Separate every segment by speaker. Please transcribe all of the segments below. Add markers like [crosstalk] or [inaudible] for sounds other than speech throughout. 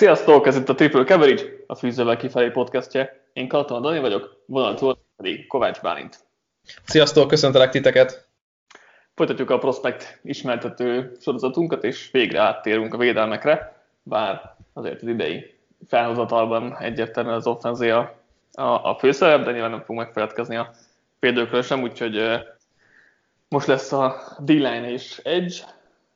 Speaker 1: Sziasztok, ez itt a Triple Coverage, a Fűzővel kifelé podcastje. Én Katona Dani vagyok, vonaltól pedig Kovács Bálint.
Speaker 2: Sziasztok, köszöntelek titeket!
Speaker 1: Folytatjuk a Prospect ismertető sorozatunkat, és végre áttérünk a védelmekre, bár azért az idei felhozatalban egyértelműen az offenzé a, a, a főszerep, de nyilván nem fogunk megfeledkezni a védőkről sem, úgyhogy most lesz a D-line és Edge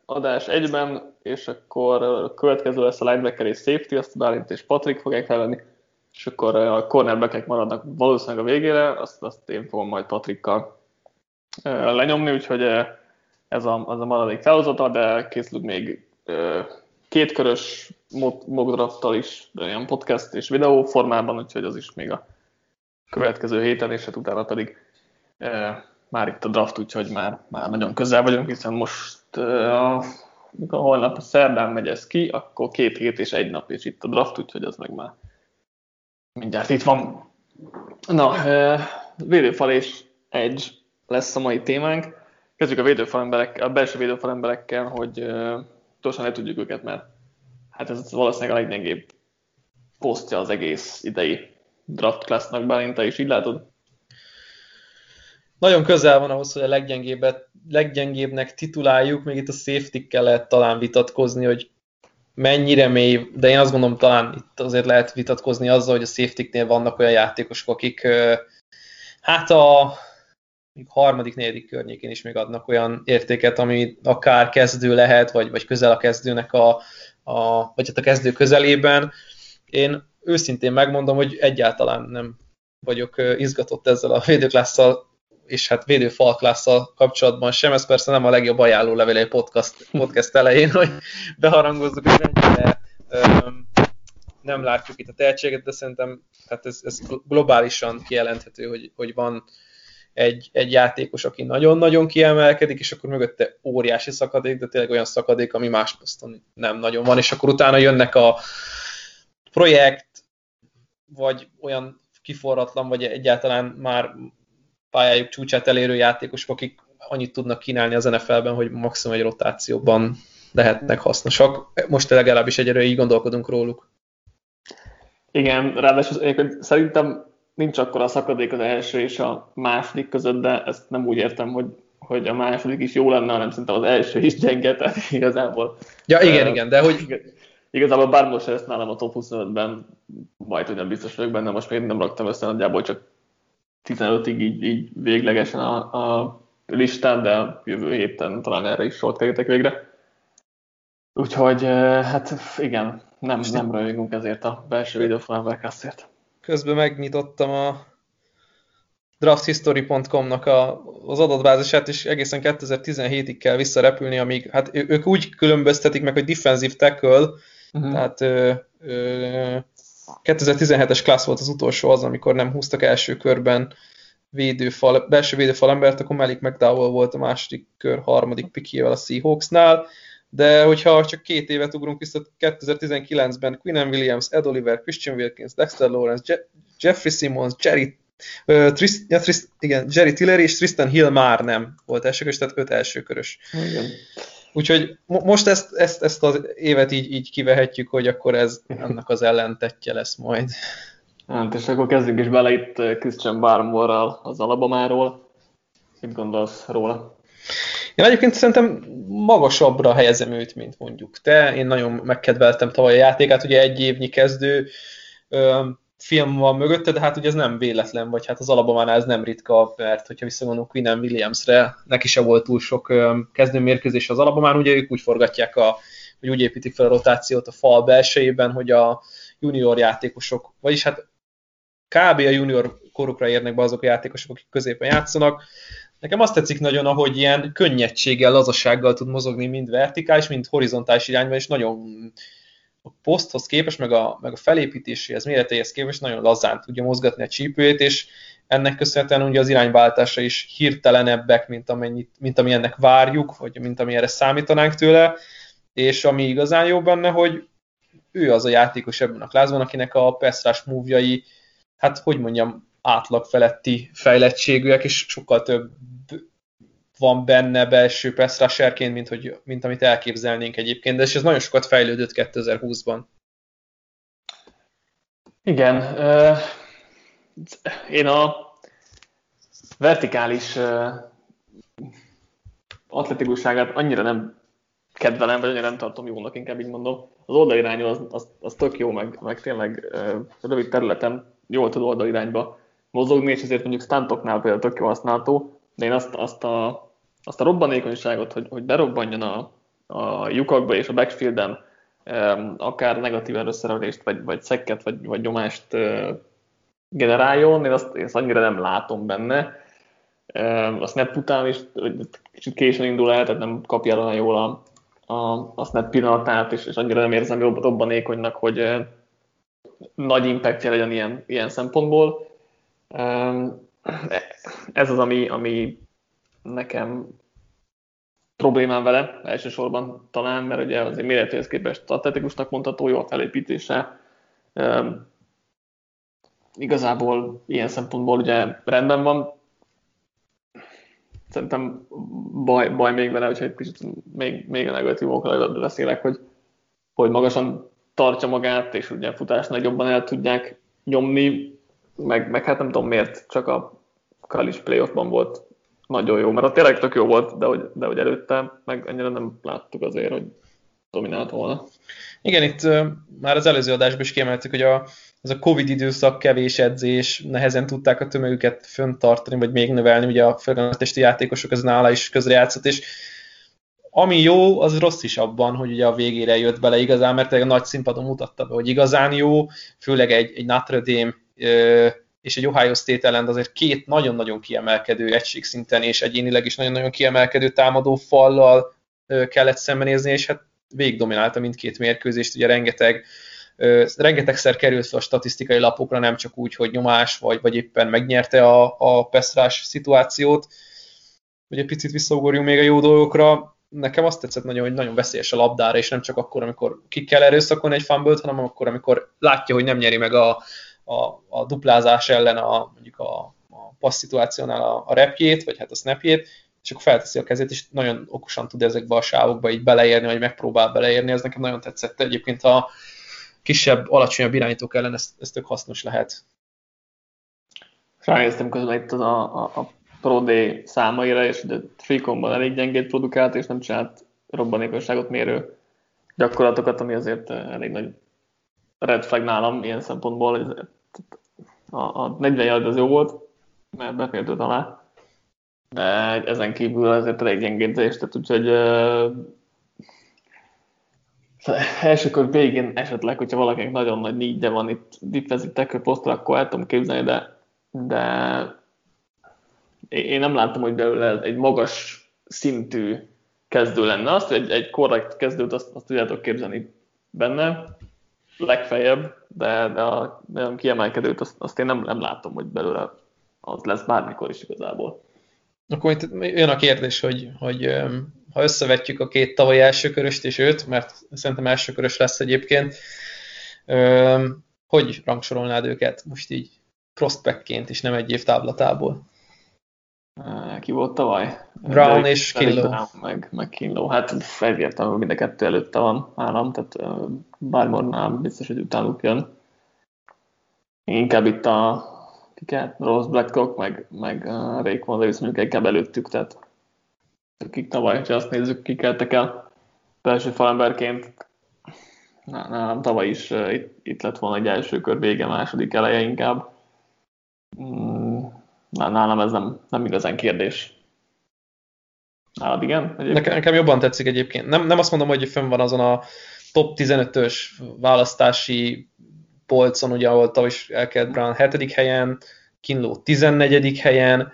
Speaker 1: adás egyben, és akkor a következő lesz a linebacker és safety, azt Bálint és Patrik fogják felvenni, és akkor a cornerbackek maradnak valószínűleg a végére, azt, azt én fogom majd Patrikkal lenyomni, úgyhogy ez a, az a maradék felhozatal, de készülünk még kétkörös mock is, ilyen podcast és videó formában, úgyhogy az is még a következő héten, és hát utána pedig már itt a draft, úgyhogy már, már nagyon közel vagyunk, hiszen most a holnap a szerdán megy ez ki, akkor két hét és egy nap, és itt a draft, úgyhogy az meg már mindjárt itt van. Na, védőfal és edge lesz a mai témánk. Kezdjük a védőfal emberek, a belső védőfal emberekkel, hogy gyorsan le tudjuk őket, mert hát ez valószínűleg a leggyengébb posztja az egész idei draft classnak, te is így látod?
Speaker 2: Nagyon közel van ahhoz, hogy a leggyengébbnek tituláljuk, még itt a safety lehet talán vitatkozni, hogy mennyire mély, de én azt gondolom talán itt azért lehet vitatkozni azzal, hogy a safety vannak olyan játékosok, akik hát a harmadik, negyedik környékén is még adnak olyan értéket, ami akár kezdő lehet, vagy, vagy közel a kezdőnek a, a, vagy hát a kezdő közelében. Én őszintén megmondom, hogy egyáltalán nem vagyok izgatott ezzel a védőklásszal és hát védőfalklásszal kapcsolatban sem, ez persze nem a legjobb ajánló levél egy podcast, podcast elején, hogy beharangozzuk, hogy mennyire um, nem látjuk itt a tehetséget, de szerintem hát ez, ez globálisan kijelenthető, hogy, hogy van egy, egy játékos, aki nagyon-nagyon kiemelkedik, és akkor mögötte óriási szakadék, de tényleg olyan szakadék, ami más poszton nem nagyon van, és akkor utána jönnek a projekt, vagy olyan kiforratlan, vagy egyáltalán már pályájuk csúcsát elérő játékosok, akik annyit tudnak kínálni az NFL-ben, hogy maximum egy rotációban lehetnek hasznosak. Most legalábbis egyre így gondolkodunk róluk.
Speaker 1: Igen, ráadásul szerintem nincs akkor a szakadék az első és a második között, de ezt nem úgy értem, hogy, hogy a második is jó lenne, hanem szerintem az első is gyenge, tehát igazából.
Speaker 2: Ja, igen, uh, igen, de hogy...
Speaker 1: Igazából bár most ezt nálam a top 25-ben, majd hogy nem biztos vagyok benne, most még nem raktam össze, nagyjából csak 15-ig így, így véglegesen a, a listán, de jövő héten talán erre is sort kerültek végre. Úgyhogy hát igen, nem, nem rajongunk ezért a belső videófalembekasztért.
Speaker 2: Közben megnyitottam a drafthistory.com-nak a, az adatbázisát, és egészen 2017-ig kell visszarepülni, amíg, hát ők úgy különböztetik meg, hogy defensive tackle, uh-huh. tehát ö, ö, 2017-es klassz volt az utolsó az, amikor nem húztak első körben védőfal, belső védőfal embert, akkor Malik McDowell volt a második kör harmadik pikjével a Seahawksnál, de hogyha csak két évet ugrunk vissza, 2019-ben Quinn Williams, Ed Oliver, Christian Wilkins, Dexter Lawrence, Je- Jeffrey Simmons, Jerry, uh, Trist, ja, Trist, igen, Jerry Tiller és Tristan Hill már nem volt elsőkörös, tehát öt elsőkörös. Igen. Úgyhogy most ezt, ezt, ezt az évet így, így kivehetjük, hogy akkor ez annak az ellentetje lesz majd.
Speaker 1: Hát, és akkor kezdjük is bele itt eh, Christian Barmore-ral az Alabamáról. Mit gondolsz róla?
Speaker 2: Én egyébként szerintem magasabbra helyezem őt, mint mondjuk te. Én nagyon megkedveltem tavaly a játékát, ugye egy évnyi kezdő film van mögötte, de hát ugye ez nem véletlen, vagy hát az Alabamánál ez nem ritka, mert hogyha visszagondolunk Quinn Williamsre, neki se volt túl sok kezdőmérkőzés az Alabamán, ugye ők úgy forgatják, a, hogy úgy építik fel a rotációt a fal belsejében, hogy a junior játékosok, vagyis hát kb. a junior korukra érnek be azok a játékosok, akik középen játszanak. Nekem azt tetszik nagyon, ahogy ilyen könnyedséggel, lazasággal tud mozogni mind vertikális, mind horizontális irányban, és nagyon a poszthoz képest, meg a, meg a felépítéséhez, méretéhez képest nagyon lazán tudja mozgatni a csípőjét, és ennek köszönhetően ugye az irányváltása is hirtelenebbek, mint, amennyit, mint ami ennek várjuk, vagy mint ami erre számítanánk tőle, és ami igazán jó benne, hogy ő az a játékos ebben a klázban, akinek a pass move hát hogy mondjam, átlag feletti fejlettségűek, és sokkal több van benne belső pass rusherként, mint, hogy, mint amit elképzelnénk egyébként, de és ez nagyon sokat fejlődött 2020-ban.
Speaker 1: Igen. Én a vertikális atletikusságát annyira nem kedvelem, vagy annyira nem tartom jónak, inkább így mondom. Az oldalirányú az, az, az tök jó, meg, meg tényleg rövid területen jól tud oldalirányba mozogni, és ezért mondjuk stantoknál például tök jó használható, de én azt, azt, a, azt a robbanékonyságot, hogy, hogy berobbanjon a, a lyukakba és a backfielden akár negatív összeszerelést, vagy, vagy szekket, vagy, vagy nyomást generáljon, én azt, én azt annyira nem látom benne. A snap után is kicsit későn indul el, tehát nem kapja olyan jól a, a, a snap pillanatát, és, és annyira nem érzem jobb, robbanékonynak, hogy nagy impactja legyen ilyen, ilyen szempontból. Ez az, ami, ami nekem problémám vele elsősorban talán, mert ugye azért méretéhez képest atletikusnak mondható, jó a felépítése. Um, igazából ilyen szempontból ugye rendben van. Szerintem baj, baj még vele, hogyha egy kicsit még, még a negatívokról beszélek, hogy, hogy magasan tartja magát, és ugye futásnál jobban el tudják nyomni, meg, meg hát nem tudom miért, csak a college playoffban volt nagyon jó, mert a tényleg tök jó volt, de hogy, de hogy előtte meg ennyire nem láttuk azért, hogy dominált volna.
Speaker 2: Igen, itt már az előző adásban is kiemeltük, hogy a, az a Covid időszak, kevés edzés, nehezen tudták a tömegüket föntartani, vagy még növelni, ugye a fölgönöttesti játékosok az nála is közrejátszott, és ami jó, az rossz is abban, hogy ugye a végére jött bele igazán, mert a nagy színpadon mutatta be, hogy igazán jó, főleg egy, egy Notre Dame és egy Ohio State ellen azért két nagyon-nagyon kiemelkedő egységszinten és egyénileg is nagyon-nagyon kiemelkedő támadó fallal kellett szembenézni, és hát végig dominálta mindkét mérkőzést, ugye rengeteg rengetegszer került fel a statisztikai lapokra, nem csak úgy, hogy nyomás, vagy, vagy éppen megnyerte a, a peszrás szituációt. Ugye picit visszaugorjunk még a jó dolgokra, nekem azt tetszett nagyon, hogy nagyon veszélyes a labdára, és nem csak akkor, amikor ki kell erőszakolni egy fumble hanem akkor, amikor látja, hogy nem nyeri meg a, a, a duplázás ellen a, mondjuk a, a passz szituációnál a, a repjét, vagy hát a snapjét, és akkor felteszi a kezét, és nagyon okosan tud ezekbe a sávokba így beleérni, vagy megpróbál beleérni, ez nekem nagyon tetszett. Egyébként a kisebb, alacsonyabb irányítók ellen ez, ez tök hasznos lehet.
Speaker 1: Ránéztem közben itt az a, a, a Pro Day számaira, és a Freecomban elég gyengét produkált, és nem csinált robbanékonyságot mérő gyakorlatokat, ami azért elég nagy red flag nálam ilyen szempontból. A, a 40 yard az jó volt, mert befértőt alá. De ezen kívül azért elég gyengédzés, tehát úgyhogy uh, első kör végén esetleg, hogyha valakinek nagyon nagy nígye van itt defensive tackle posztra, akkor el tudom képzelni, de, de én nem láttam, hogy belőle egy magas szintű kezdő lenne. Azt, hogy egy, egy korrekt kezdőt azt, azt tudjátok képzelni benne, legfeljebb, de, de a nagyon kiemelkedőt azt, azt én nem, nem látom, hogy belőle az lesz bármikor is igazából.
Speaker 2: Akkor itt jön a kérdés, hogy, hogy ha összevetjük a két tavalyi elsőköröst és őt, mert szerintem elsőkörös lesz egyébként, hogy rangsorolnád őket most így prospectként és nem egy év táblatából?
Speaker 1: Ki volt tavaly?
Speaker 2: Brown De, és Kinlow.
Speaker 1: Meg, meg Kinlow. Hát egyértelmű, mind a kettő előtte van nálam, tehát Barmornál biztos, hogy utánuk jön. Inkább itt a kiket, Rose Blackcock, meg, meg Rayquan Davis mondjuk inkább előttük, tehát akik tavaly, ha azt nézzük, kikeltek el belső falemberként, nálam tavaly is itt, itt lett volna egy első kör vége, második eleje inkább. Nálam ez nem, nem igazán kérdés. Nálad igen?
Speaker 2: Nekem, nekem jobban tetszik egyébként. Nem, nem azt mondom, hogy fönn van azon a top 15-ös választási polcon, ugye, ahol tavaly is elkelt Brown 7. helyen, Kinló 14. helyen,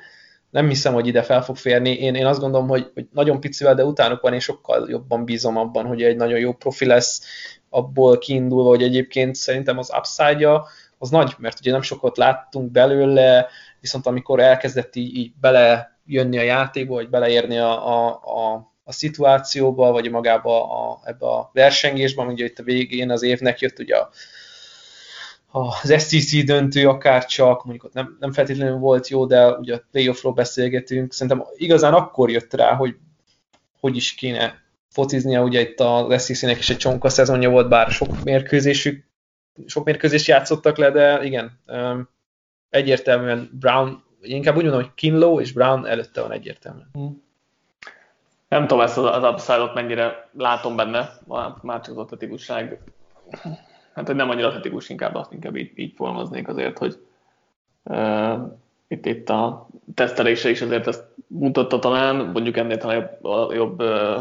Speaker 2: nem hiszem, hogy ide fel fog férni. Én, én azt gondolom, hogy, hogy nagyon picivel, de utánuk van, és sokkal jobban bízom abban, hogy egy nagyon jó profi lesz, abból kiindulva, hogy egyébként szerintem az upside-ja az nagy, mert ugye nem sokat láttunk belőle, viszont amikor elkezdett így, így belejönni a játékba, vagy beleérni a, a, a a szituációba, vagy magába a, ebbe a versengésbe, ugye itt a végén az évnek jött ugye a, az SCC döntő akár csak, mondjuk ott nem, nem feltétlenül volt jó, de ugye a playoffról beszélgetünk, szerintem igazán akkor jött rá, hogy hogy is kéne fociznia, ugye itt az SCC-nek is egy csonka szezonja volt, bár sok mérkőzésük sok mérkőzést játszottak le, de igen, egyértelműen Brown, inkább úgy mondom, hogy Kinlow és Brown előtte van egyértelműen. Hmm.
Speaker 1: Nem tudom ezt az upside mennyire látom benne, már csak az atletikusság. Hát, hogy nem annyira atletikus, inkább azt inkább így, így fogalmaznék azért, hogy uh, itt, itt a tesztelése is azért ezt mutatta talán, mondjuk ennél talán jobb, jobb uh,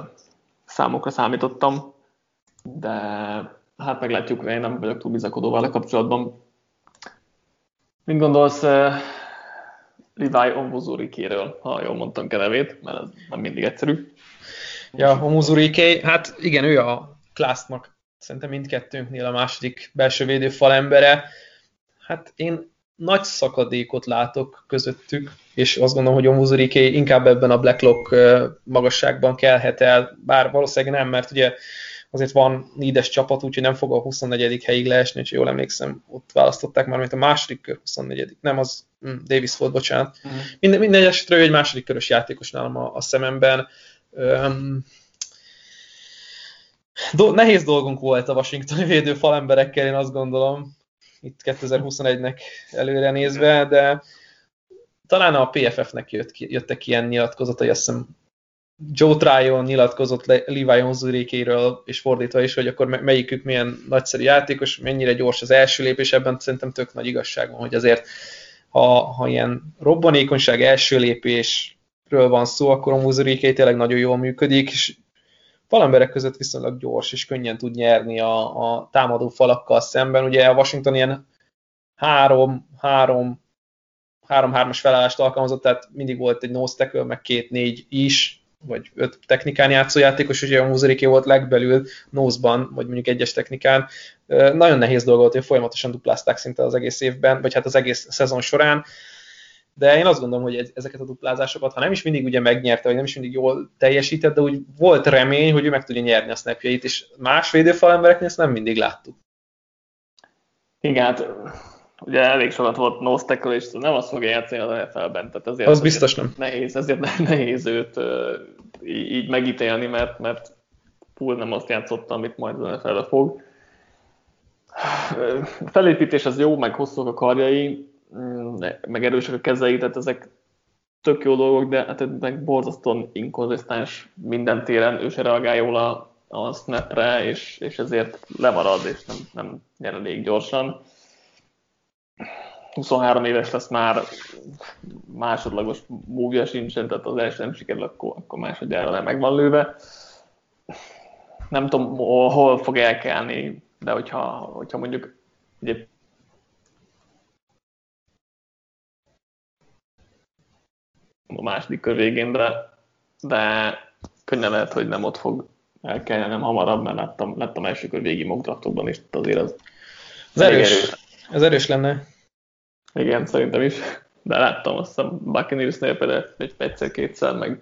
Speaker 1: számokra számítottam, de hát meglátjuk, én nem vagyok túl bizakodó vele kapcsolatban. Mit gondolsz uh, Levi Onvozurikéről, ha jól mondtam a nevét, mert ez nem mindig egyszerű.
Speaker 2: Ja, Onvozuriké, hát igen, ő a Klásznak szerintem mindkettőnknél a második belső védőfal embere. Hát én nagy szakadékot látok közöttük, és azt gondolom, hogy Onvuzuriké inkább ebben a Blacklock magasságban kelhet el, bár valószínűleg nem, mert ugye azért van nídes csapat, úgyhogy nem fog a 24. helyig leesni, és jól emlékszem, ott választották már, mint a második kör 24. Nem, az hm, Davis volt, bocsánat. Uh-huh. Minden, minden esetre ő egy második körös játékos nálam a, a szememben. Um, do, nehéz dolgunk volt a washingtoni védő falemberekkel, én azt gondolom, itt 2021-nek előre nézve, de talán a PFF-nek jött ki, jöttek ilyen nyilatkozatai, azt hiszem Joe Tryon nyilatkozott Levi Onzurikéről, és fordítva is, hogy akkor melyikük milyen nagyszerű játékos, mennyire gyors az első lépés, ebben szerintem tök nagy igazság van, hogy azért ha, ha ilyen robbanékonyság első lépésről van szó, akkor a Onzuriké tényleg nagyon jól működik, és valamberek között viszonylag gyors, és könnyen tud nyerni a, a támadó falakkal szemben. Ugye a Washington ilyen három, három, három-hármas felállást alkalmazott, tehát mindig volt egy nose tackle, meg két-négy is, vagy öt technikán játszó játékos, ugye a Muzuriké volt legbelül nózban, vagy mondjuk egyes technikán. Nagyon nehéz dolog volt, hogy folyamatosan duplázták szinte az egész évben, vagy hát az egész szezon során, de én azt gondolom, hogy ezeket a duplázásokat, ha nem is mindig ugye megnyerte, vagy nem is mindig jól teljesített, de úgy volt remény, hogy ő meg tudja nyerni a snapjait, és más védőfal embereknél ezt nem mindig láttuk.
Speaker 1: Igen, hát ugye elég sokat volt nose tackle, és nem azt fogja játszani az NFL-ben, tehát ezért
Speaker 2: az biztos nem.
Speaker 1: Nehéz, ezért [laughs] nehéz őt így megítélni, mert, mert full nem azt játszotta, amit majd az NFL-be fog. A felépítés az jó, meg hosszúak a karjai, mm, meg erősek a kezei, tehát ezek tök jó dolgok, de hát meg borzasztóan inkonzisztens minden téren, ő se reagál jól a, a snapre, és, és ezért lemarad, és nem, nem nyer elég gyorsan 23 éves lesz már, másodlagos múvja sincsen, tehát az első nem sikerül, akkor, akkor másodjára nem meg van lőve. Nem tudom, hol fog elkelni, de hogyha, hogyha mondjuk egy a második kör végén, de, de könnyen lehet, hogy nem ott fog elkelni, hanem hamarabb, mert láttam, láttam első kör végi mockdraftokban is, azért az,
Speaker 2: az erős, erős. Ez erős lenne.
Speaker 1: Igen, szerintem is. De láttam azt a Buccaneers-nél például egy egyszer-kétszer, meg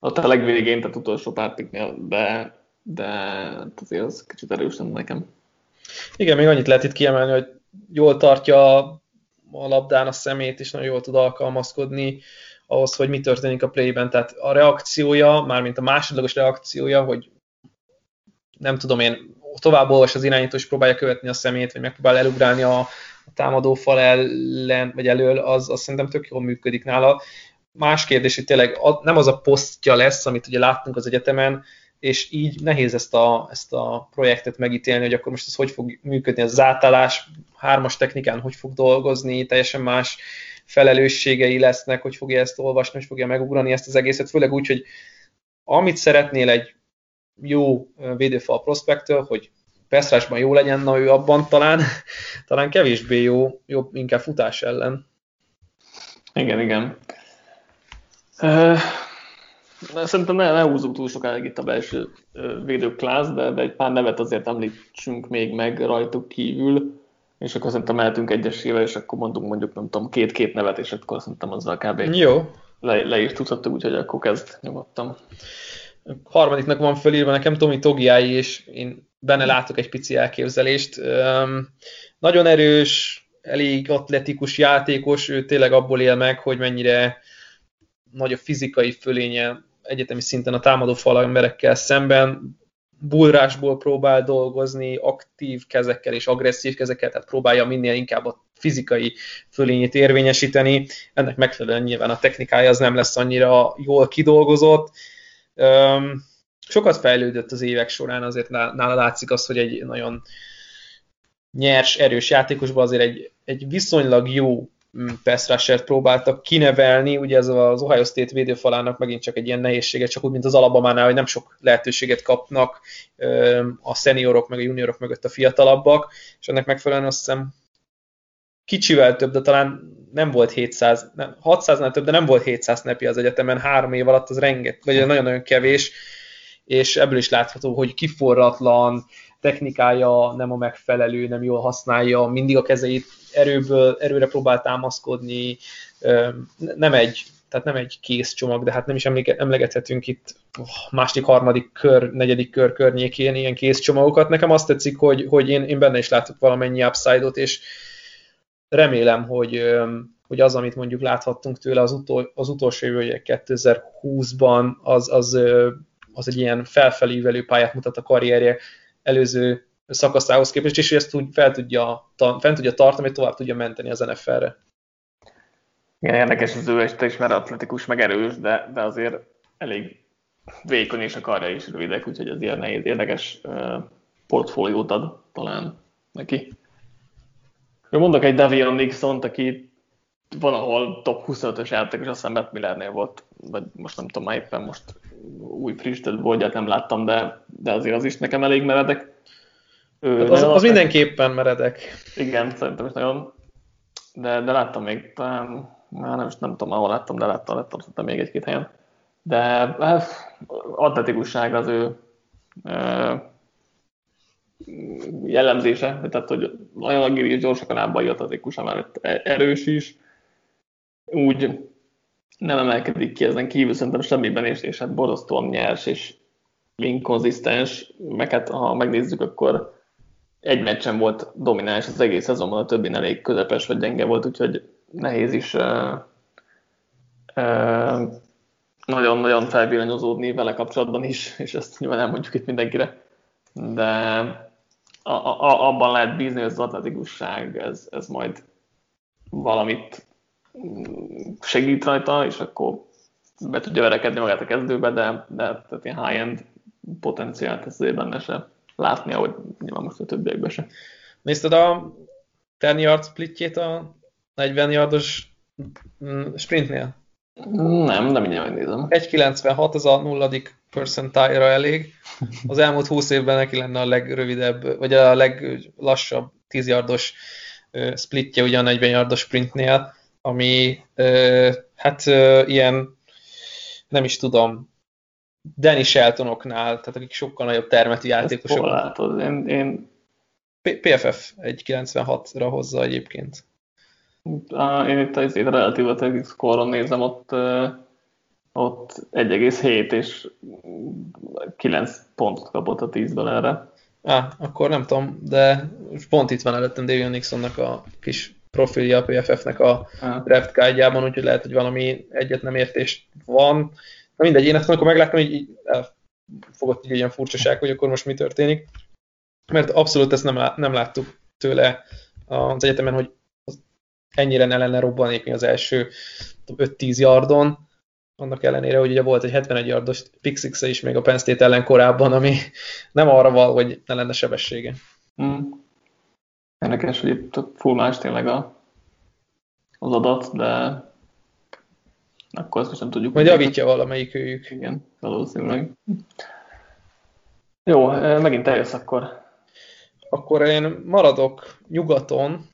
Speaker 1: ott a legvégén, tehát utolsó pártiknél, de, de hát azért az kicsit erős nem nekem.
Speaker 2: Igen, még annyit lehet itt kiemelni, hogy jól tartja a labdán a szemét, és nagyon jól tud alkalmazkodni ahhoz, hogy mi történik a playben. Tehát a reakciója, mármint a másodlagos reakciója, hogy nem tudom én, tovább olvas az irányító, és próbálja követni a szemét, vagy megpróbál elugrálni a, a támadó fal ellen, vagy elől, az, az szerintem tök jól működik nála. Más kérdés, hogy tényleg nem az a posztja lesz, amit ugye láttunk az egyetemen, és így nehéz ezt a, ezt a projektet megítélni, hogy akkor most ez hogy fog működni, az átállás hármas technikán hogy fog dolgozni, teljesen más felelősségei lesznek, hogy fogja ezt olvasni, hogy fogja megugrani ezt az egészet, főleg úgy, hogy amit szeretnél egy jó védőfal prospektől, hogy Peszrásban jó legyen, na ő abban talán, [laughs] talán kevésbé jó, jobb inkább futás ellen.
Speaker 1: Igen, igen. Uh, szerintem ne, ne húzzuk túl sokáig itt a belső védőklász, de, de egy pár nevet azért említsünk még meg rajtuk kívül, és akkor szerintem mehetünk egyesével, és akkor mondunk mondjuk, nem tudom, két-két nevet, és akkor szerintem azzal kb.
Speaker 2: Jó.
Speaker 1: Le, le is tudhattuk, úgyhogy akkor kezd nyugodtan.
Speaker 2: Harmadiknak van fölírva nekem Tomi Togiái, és én benne látok egy pici elképzelést. Nagyon erős, elég atletikus játékos, ő tényleg abból él meg, hogy mennyire nagy a fizikai fölénye egyetemi szinten a támadó fal emberekkel szemben. bullrásból próbál dolgozni, aktív kezekkel és agresszív kezekkel, tehát próbálja minél inkább a fizikai fölényét érvényesíteni. Ennek megfelelően nyilván a technikája az nem lesz annyira jól kidolgozott. Sokat fejlődött az évek során, azért nála látszik az, hogy egy nagyon nyers, erős játékosban azért egy, egy viszonylag jó mm, pass rusher próbáltak kinevelni, ugye ez az Ohio State védőfalának megint csak egy ilyen nehézsége, csak úgy, mint az Alabamánál, hogy nem sok lehetőséget kapnak a szeniorok meg a juniorok mögött a fiatalabbak, és ennek megfelelően azt hiszem kicsivel több, de talán nem volt 700, nem, 600-nál több, de nem volt 700 nepi az egyetemen, három év alatt az renget, vagy nagyon-nagyon kevés, és ebből is látható, hogy kiforratlan, technikája nem a megfelelő, nem jól használja, mindig a kezeit erőből, erőre próbál támaszkodni, nem egy, tehát nem egy kész csomag, de hát nem is emlegethetünk itt második, harmadik kör, negyedik kör környékén ilyen kész csomagokat. Nekem azt tetszik, hogy, hogy én, én benne is látok valamennyi upside-ot, és remélem, hogy, hogy az, amit mondjuk láthattunk tőle az, utol, az utolsó jövője 2020-ban, az, az, az egy ilyen felfelívelő pályát mutat a karrierje előző szakaszához képest, és ezt úgy fel tudja, fent tudja tartani, hogy tovább tudja menteni az NFL-re.
Speaker 1: Igen, érdekes az ő este is, mert atletikus, meg erős, de, de azért elég vékony, és a karja is rövidek, úgyhogy az ilyen nehéz, érdekes portfóliót ad talán neki. Mondok egy Davion nixon aki van, ahol top 25-ös játékos, azt hiszem Matt Millernél volt, vagy most nem tudom, már éppen most új friss, bolgyát nem láttam, de, de azért az is nekem elég meredek.
Speaker 2: Ő, hát az, az mindenképpen meredek.
Speaker 1: Igen, szerintem is nagyon. De, de láttam még, talán, már nem, nem tudom, ahol láttam, de láttam, láttam, láttam még egy-két helyen. De hát, atletikusság az ő jellemzése, tehát hogy nagyon agili gyorsakan ábbai atletikus, mellett erős is, úgy nem emelkedik ki ezen kívül szerintem semmiben, és, és hát borzasztóan nyers és inkonzisztens, meg hát ha megnézzük, akkor egy meccsen volt domináns az egész szezonban, a többin elég közepes vagy gyenge volt, úgyhogy nehéz is uh, uh, nagyon-nagyon felvillanyozódni vele kapcsolatban is, és ezt nyilván nem mondjuk itt mindenkire, de a, a, abban lehet bízni, hogy az atletikusság, ez, ez majd valamit segít rajta, és akkor be tudja verekedni magát a kezdőbe, de, de tehát ilyen high-end potenciált ez azért benne se látni, ahogy nyilván most a többiekben se.
Speaker 2: Nézted a 10 yard splitjét a 40 yardos mm, sprintnél?
Speaker 1: Nem, nem mindjárt megnézem.
Speaker 2: 1.96, az a nulladik percentile elég. Az elmúlt 20 évben neki lenne a legrövidebb, vagy a leglassabb 10 yardos splitje ugye a 40 yardos sprintnél ami hát ilyen, nem is tudom, Danny Sheltonoknál, tehát akik sokkal nagyobb termeti játékosok.
Speaker 1: látod? Én, én...
Speaker 2: PFF 1.96-ra hozza egyébként.
Speaker 1: Én itt az itt relatív score nézem, ott, ott 1,7 és 9 pontot kapott a 10-ből erre.
Speaker 2: Á, akkor nem tudom, de pont itt van előttem Davion Nixonnak a kis profilja a PFF-nek a draft guide úgyhogy lehet, hogy valami egyet nem értés van. Na mindegy, én ezt amikor megláttam, hogy így elfogott egy ilyen furcsaság, hogy akkor most mi történik. Mert abszolút ezt nem, nem láttuk tőle az egyetemen, hogy ennyire ne lenne robbanékni az első 5-10 yardon, annak ellenére, hogy ugye volt egy 71 yardos pick is még a Penn State ellen korábban, ami nem arra val, hogy ne lenne sebessége. Mm.
Speaker 1: Érdekes, hogy itt full más tényleg a, az adat, de akkor ezt most nem tudjuk.
Speaker 2: Majd javítja valamelyik őjük.
Speaker 1: Igen, valószínűleg. Jó, megint eljössz akkor.
Speaker 2: Akkor én maradok nyugaton,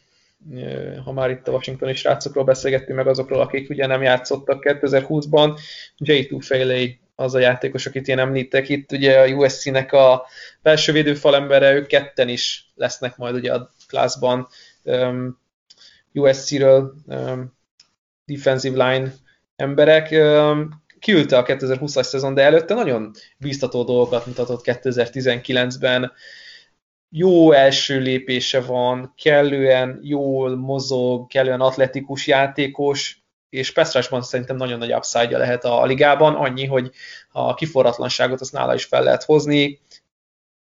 Speaker 2: ha már itt a washingtoni srácokról beszélgettünk meg azokról, akik ugye nem játszottak 2020-ban, J2 Faley az a játékos, akit én említek itt, ugye a USC-nek a belső védőfalembere, ők ketten is lesznek majd ugye a klászban um, USC-ről um, defensive line emberek. Um, kiülte a 2020-as szezon, de előtte nagyon biztató dolgokat mutatott 2019-ben. Jó első lépése van, kellően jól mozog, kellően atletikus játékos, és Pestrásban szerintem nagyon nagy upside lehet a ligában, annyi, hogy a kiforratlanságot azt nála is fel lehet hozni,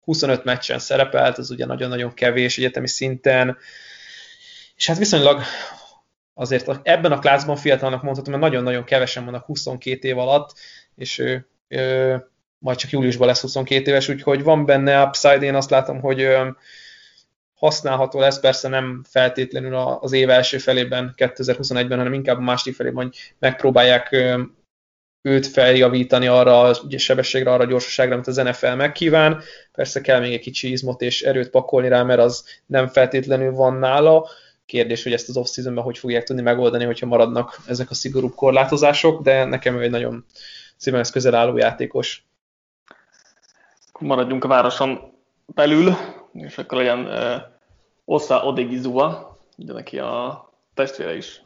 Speaker 2: 25 meccsen szerepelt, az ugye nagyon-nagyon kevés egyetemi szinten, és hát viszonylag azért ebben a klászban fiatalnak mondhatom, mert nagyon-nagyon kevesen vannak 22 év alatt, és ő, ő majd csak júliusban lesz 22 éves, úgyhogy van benne upside, én azt látom, hogy használható lesz, persze nem feltétlenül az év első felében, 2021-ben, hanem inkább a másik felében, hogy megpróbálják őt feljavítani arra a sebességre, arra a gyorsaságra, amit az NFL megkíván. Persze kell még egy kicsi izmot és erőt pakolni rá, mert az nem feltétlenül van nála. Kérdés, hogy ezt az off hogy fogják tudni megoldani, hogyha maradnak ezek a szigorúbb korlátozások, de nekem ő egy nagyon szívemhez közel álló játékos.
Speaker 1: Maradjunk a városon belül, és akkor legyen uh, Osa Odigizua, ugye neki a testvére is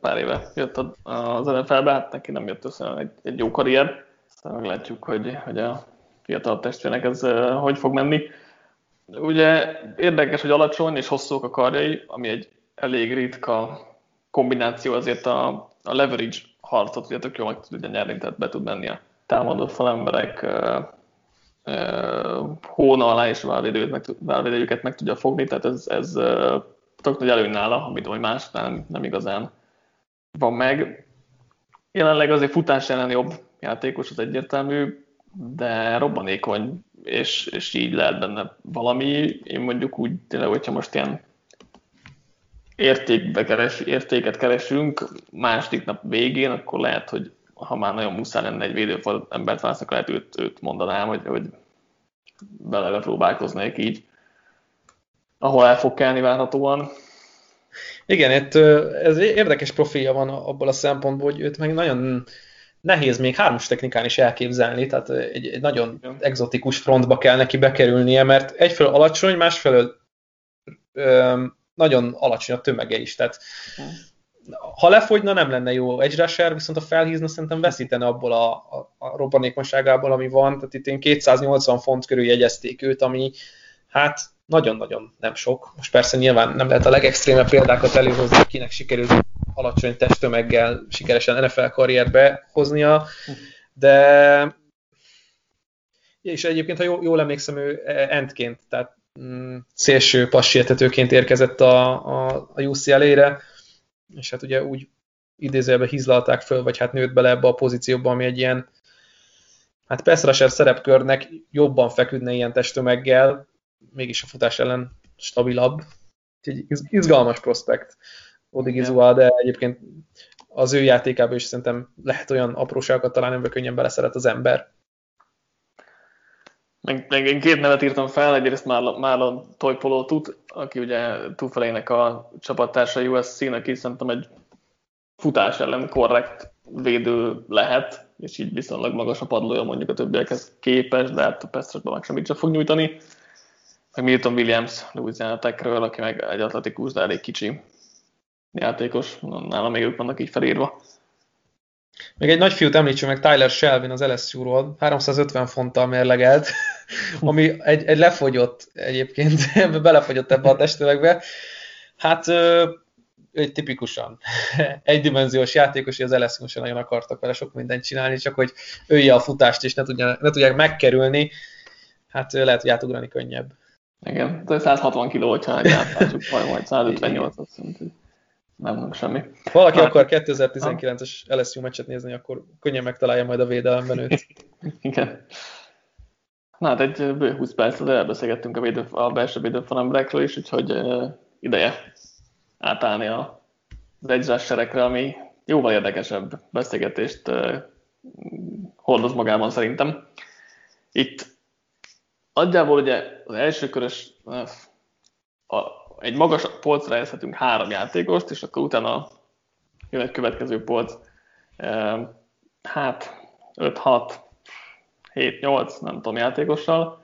Speaker 1: pár éve jött az NFL-be, hát neki nem jött össze egy, egy jó karrier, aztán meglátjuk, hogy, hogy a fiatal testvérnek ez hogy fog menni. Ugye érdekes, hogy alacsony és hosszúk a karjai, ami egy elég ritka kombináció, azért a, a leverage harcot ugye tök jól meg tudja nyerni, tehát be tud menni a támadó falemberek hóna alá és válvédőjüket meg tudja fogni, tehát ez, ez tök nagy előny nála, amit hogy más nem, nem igazán van meg. Jelenleg azért futás ellen jobb játékos, az egyértelmű, de robbanékony, és, és így lehet benne valami. Én mondjuk úgy tényleg, hogyha most ilyen értékbe keres, értéket keresünk második nap végén, akkor lehet, hogy ha már nagyon muszáj lenne egy védőfal embert választani, lehet őt, őt mondanám, hogy, hogy bele próbálkoznék így ahol el fog kelni várhatóan.
Speaker 2: Igen, itt ez érdekes profilja van abból a szempontból, hogy őt meg nagyon nehéz még hármas technikán is elképzelni, tehát egy, egy nagyon Igen. exotikus frontba kell neki bekerülnie, mert egyfelől alacsony, másfelől ö, nagyon alacsony a tömege is, tehát ha lefogyna, nem lenne jó egy rusher, viszont a felhízna szerintem veszítene abból a, a, a robbanékonyságából, ami van, tehát itt én 280 font körül jegyezték őt, ami hát nagyon-nagyon nem sok. Most persze nyilván nem lehet a legextrémebb példákat előhozni, kinek sikerült alacsony testtömeggel sikeresen NFL karrierbe hoznia, de és egyébként, ha jól, jól emlékszem, ő endként, tehát mm, szélső passértetőként érkezett a, a, a UCLA-re, és hát ugye úgy idézőjelben hizlalták föl, vagy hát nőtt bele ebbe a pozícióba, ami egy ilyen hát pass szerepkörnek jobban feküdne ilyen testtömeggel, mégis a futás ellen stabilabb. Egy izgalmas prospekt Odigizua, de egyébként az ő játékában is szerintem lehet olyan apróságokat találni, amiben könnyen beleszeret az ember.
Speaker 1: Meg, én két nevet írtam fel, egyrészt Marlon, Marlon Toypolótut, aki ugye túlfelének a csapattársa USC-nek, aki szerintem egy futás ellen korrekt védő lehet, és így viszonylag magas a padlója mondjuk a többiekhez képes, de hát a Pestrasban meg semmit sem fog nyújtani. Meg Milton Williams Louisiana Techről, aki meg egy atletikus, de elég kicsi játékos, nálam még ők vannak így felírva.
Speaker 2: Még egy nagy fiút említsünk meg, Tyler Shelvin az LSU-ról, 350 fonttal mérlegelt, ami egy, egy lefogyott egyébként, [laughs] belefogyott ebbe a testövegbe. Hát egy tipikusan [laughs] egydimenziós játékos, hogy az lsu sem nagyon akartak vele sok mindent csinálni, csak hogy ője a futást, és ne, tudja, ne tudják megkerülni, hát lehet, hogy átugrani könnyebb.
Speaker 1: Igen, 160 kiló, hogyha [laughs] átlátjuk, vagy majd 158, azt hiszem, nem, nem semmi.
Speaker 2: Valaki hát, akar 2019-es LSU meccset nézni, akkor könnyen megtalálja majd a védelemben őt.
Speaker 1: Igen. Na hát egy bő 20 perc, de elbeszélgettünk a, védő, a belső védőfalemberekről is, úgyhogy uh, ideje átállni a, az egyzásserekre, ami jóval érdekesebb beszélgetést uh, hordoz magában szerintem. Itt Nagyjából ugye az első körös, a, egy magas polcra helyezhetünk három játékost, és akkor utána jön egy következő polc, hát 5-6, 7-8, nem tudom, játékossal.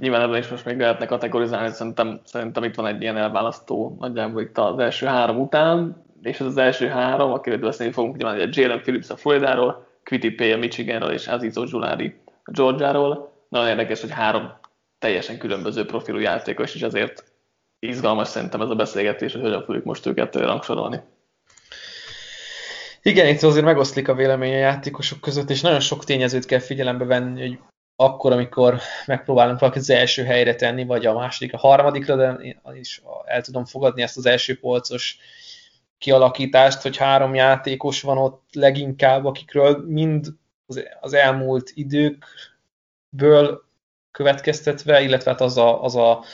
Speaker 1: Nyilván ebben is most még lehetne kategorizálni, szerintem, szerintem itt van egy ilyen elválasztó nagyjából itt az első három után, és ez az első három, akiről beszélni fogunk, nyilván egy Jalen Phillips a Floridáról, Quitty a Michiganról és Aziz Ojulari a Georgiáról, nagyon érdekes, hogy három teljesen különböző profilú játékos, és ezért izgalmas szerintem ez a beszélgetés, hogy hogyan fogjuk most őket rangsorolni.
Speaker 2: Igen, itt azért megoszlik a vélemény a játékosok között, és nagyon sok tényezőt kell figyelembe venni, hogy akkor, amikor megpróbálunk valakit az első helyre tenni, vagy a másodikra, a harmadikra, de én is el tudom fogadni ezt az első polcos kialakítást, hogy három játékos van ott leginkább, akikről mind az elmúlt időkből következtetve, illetve hát az a, az, a,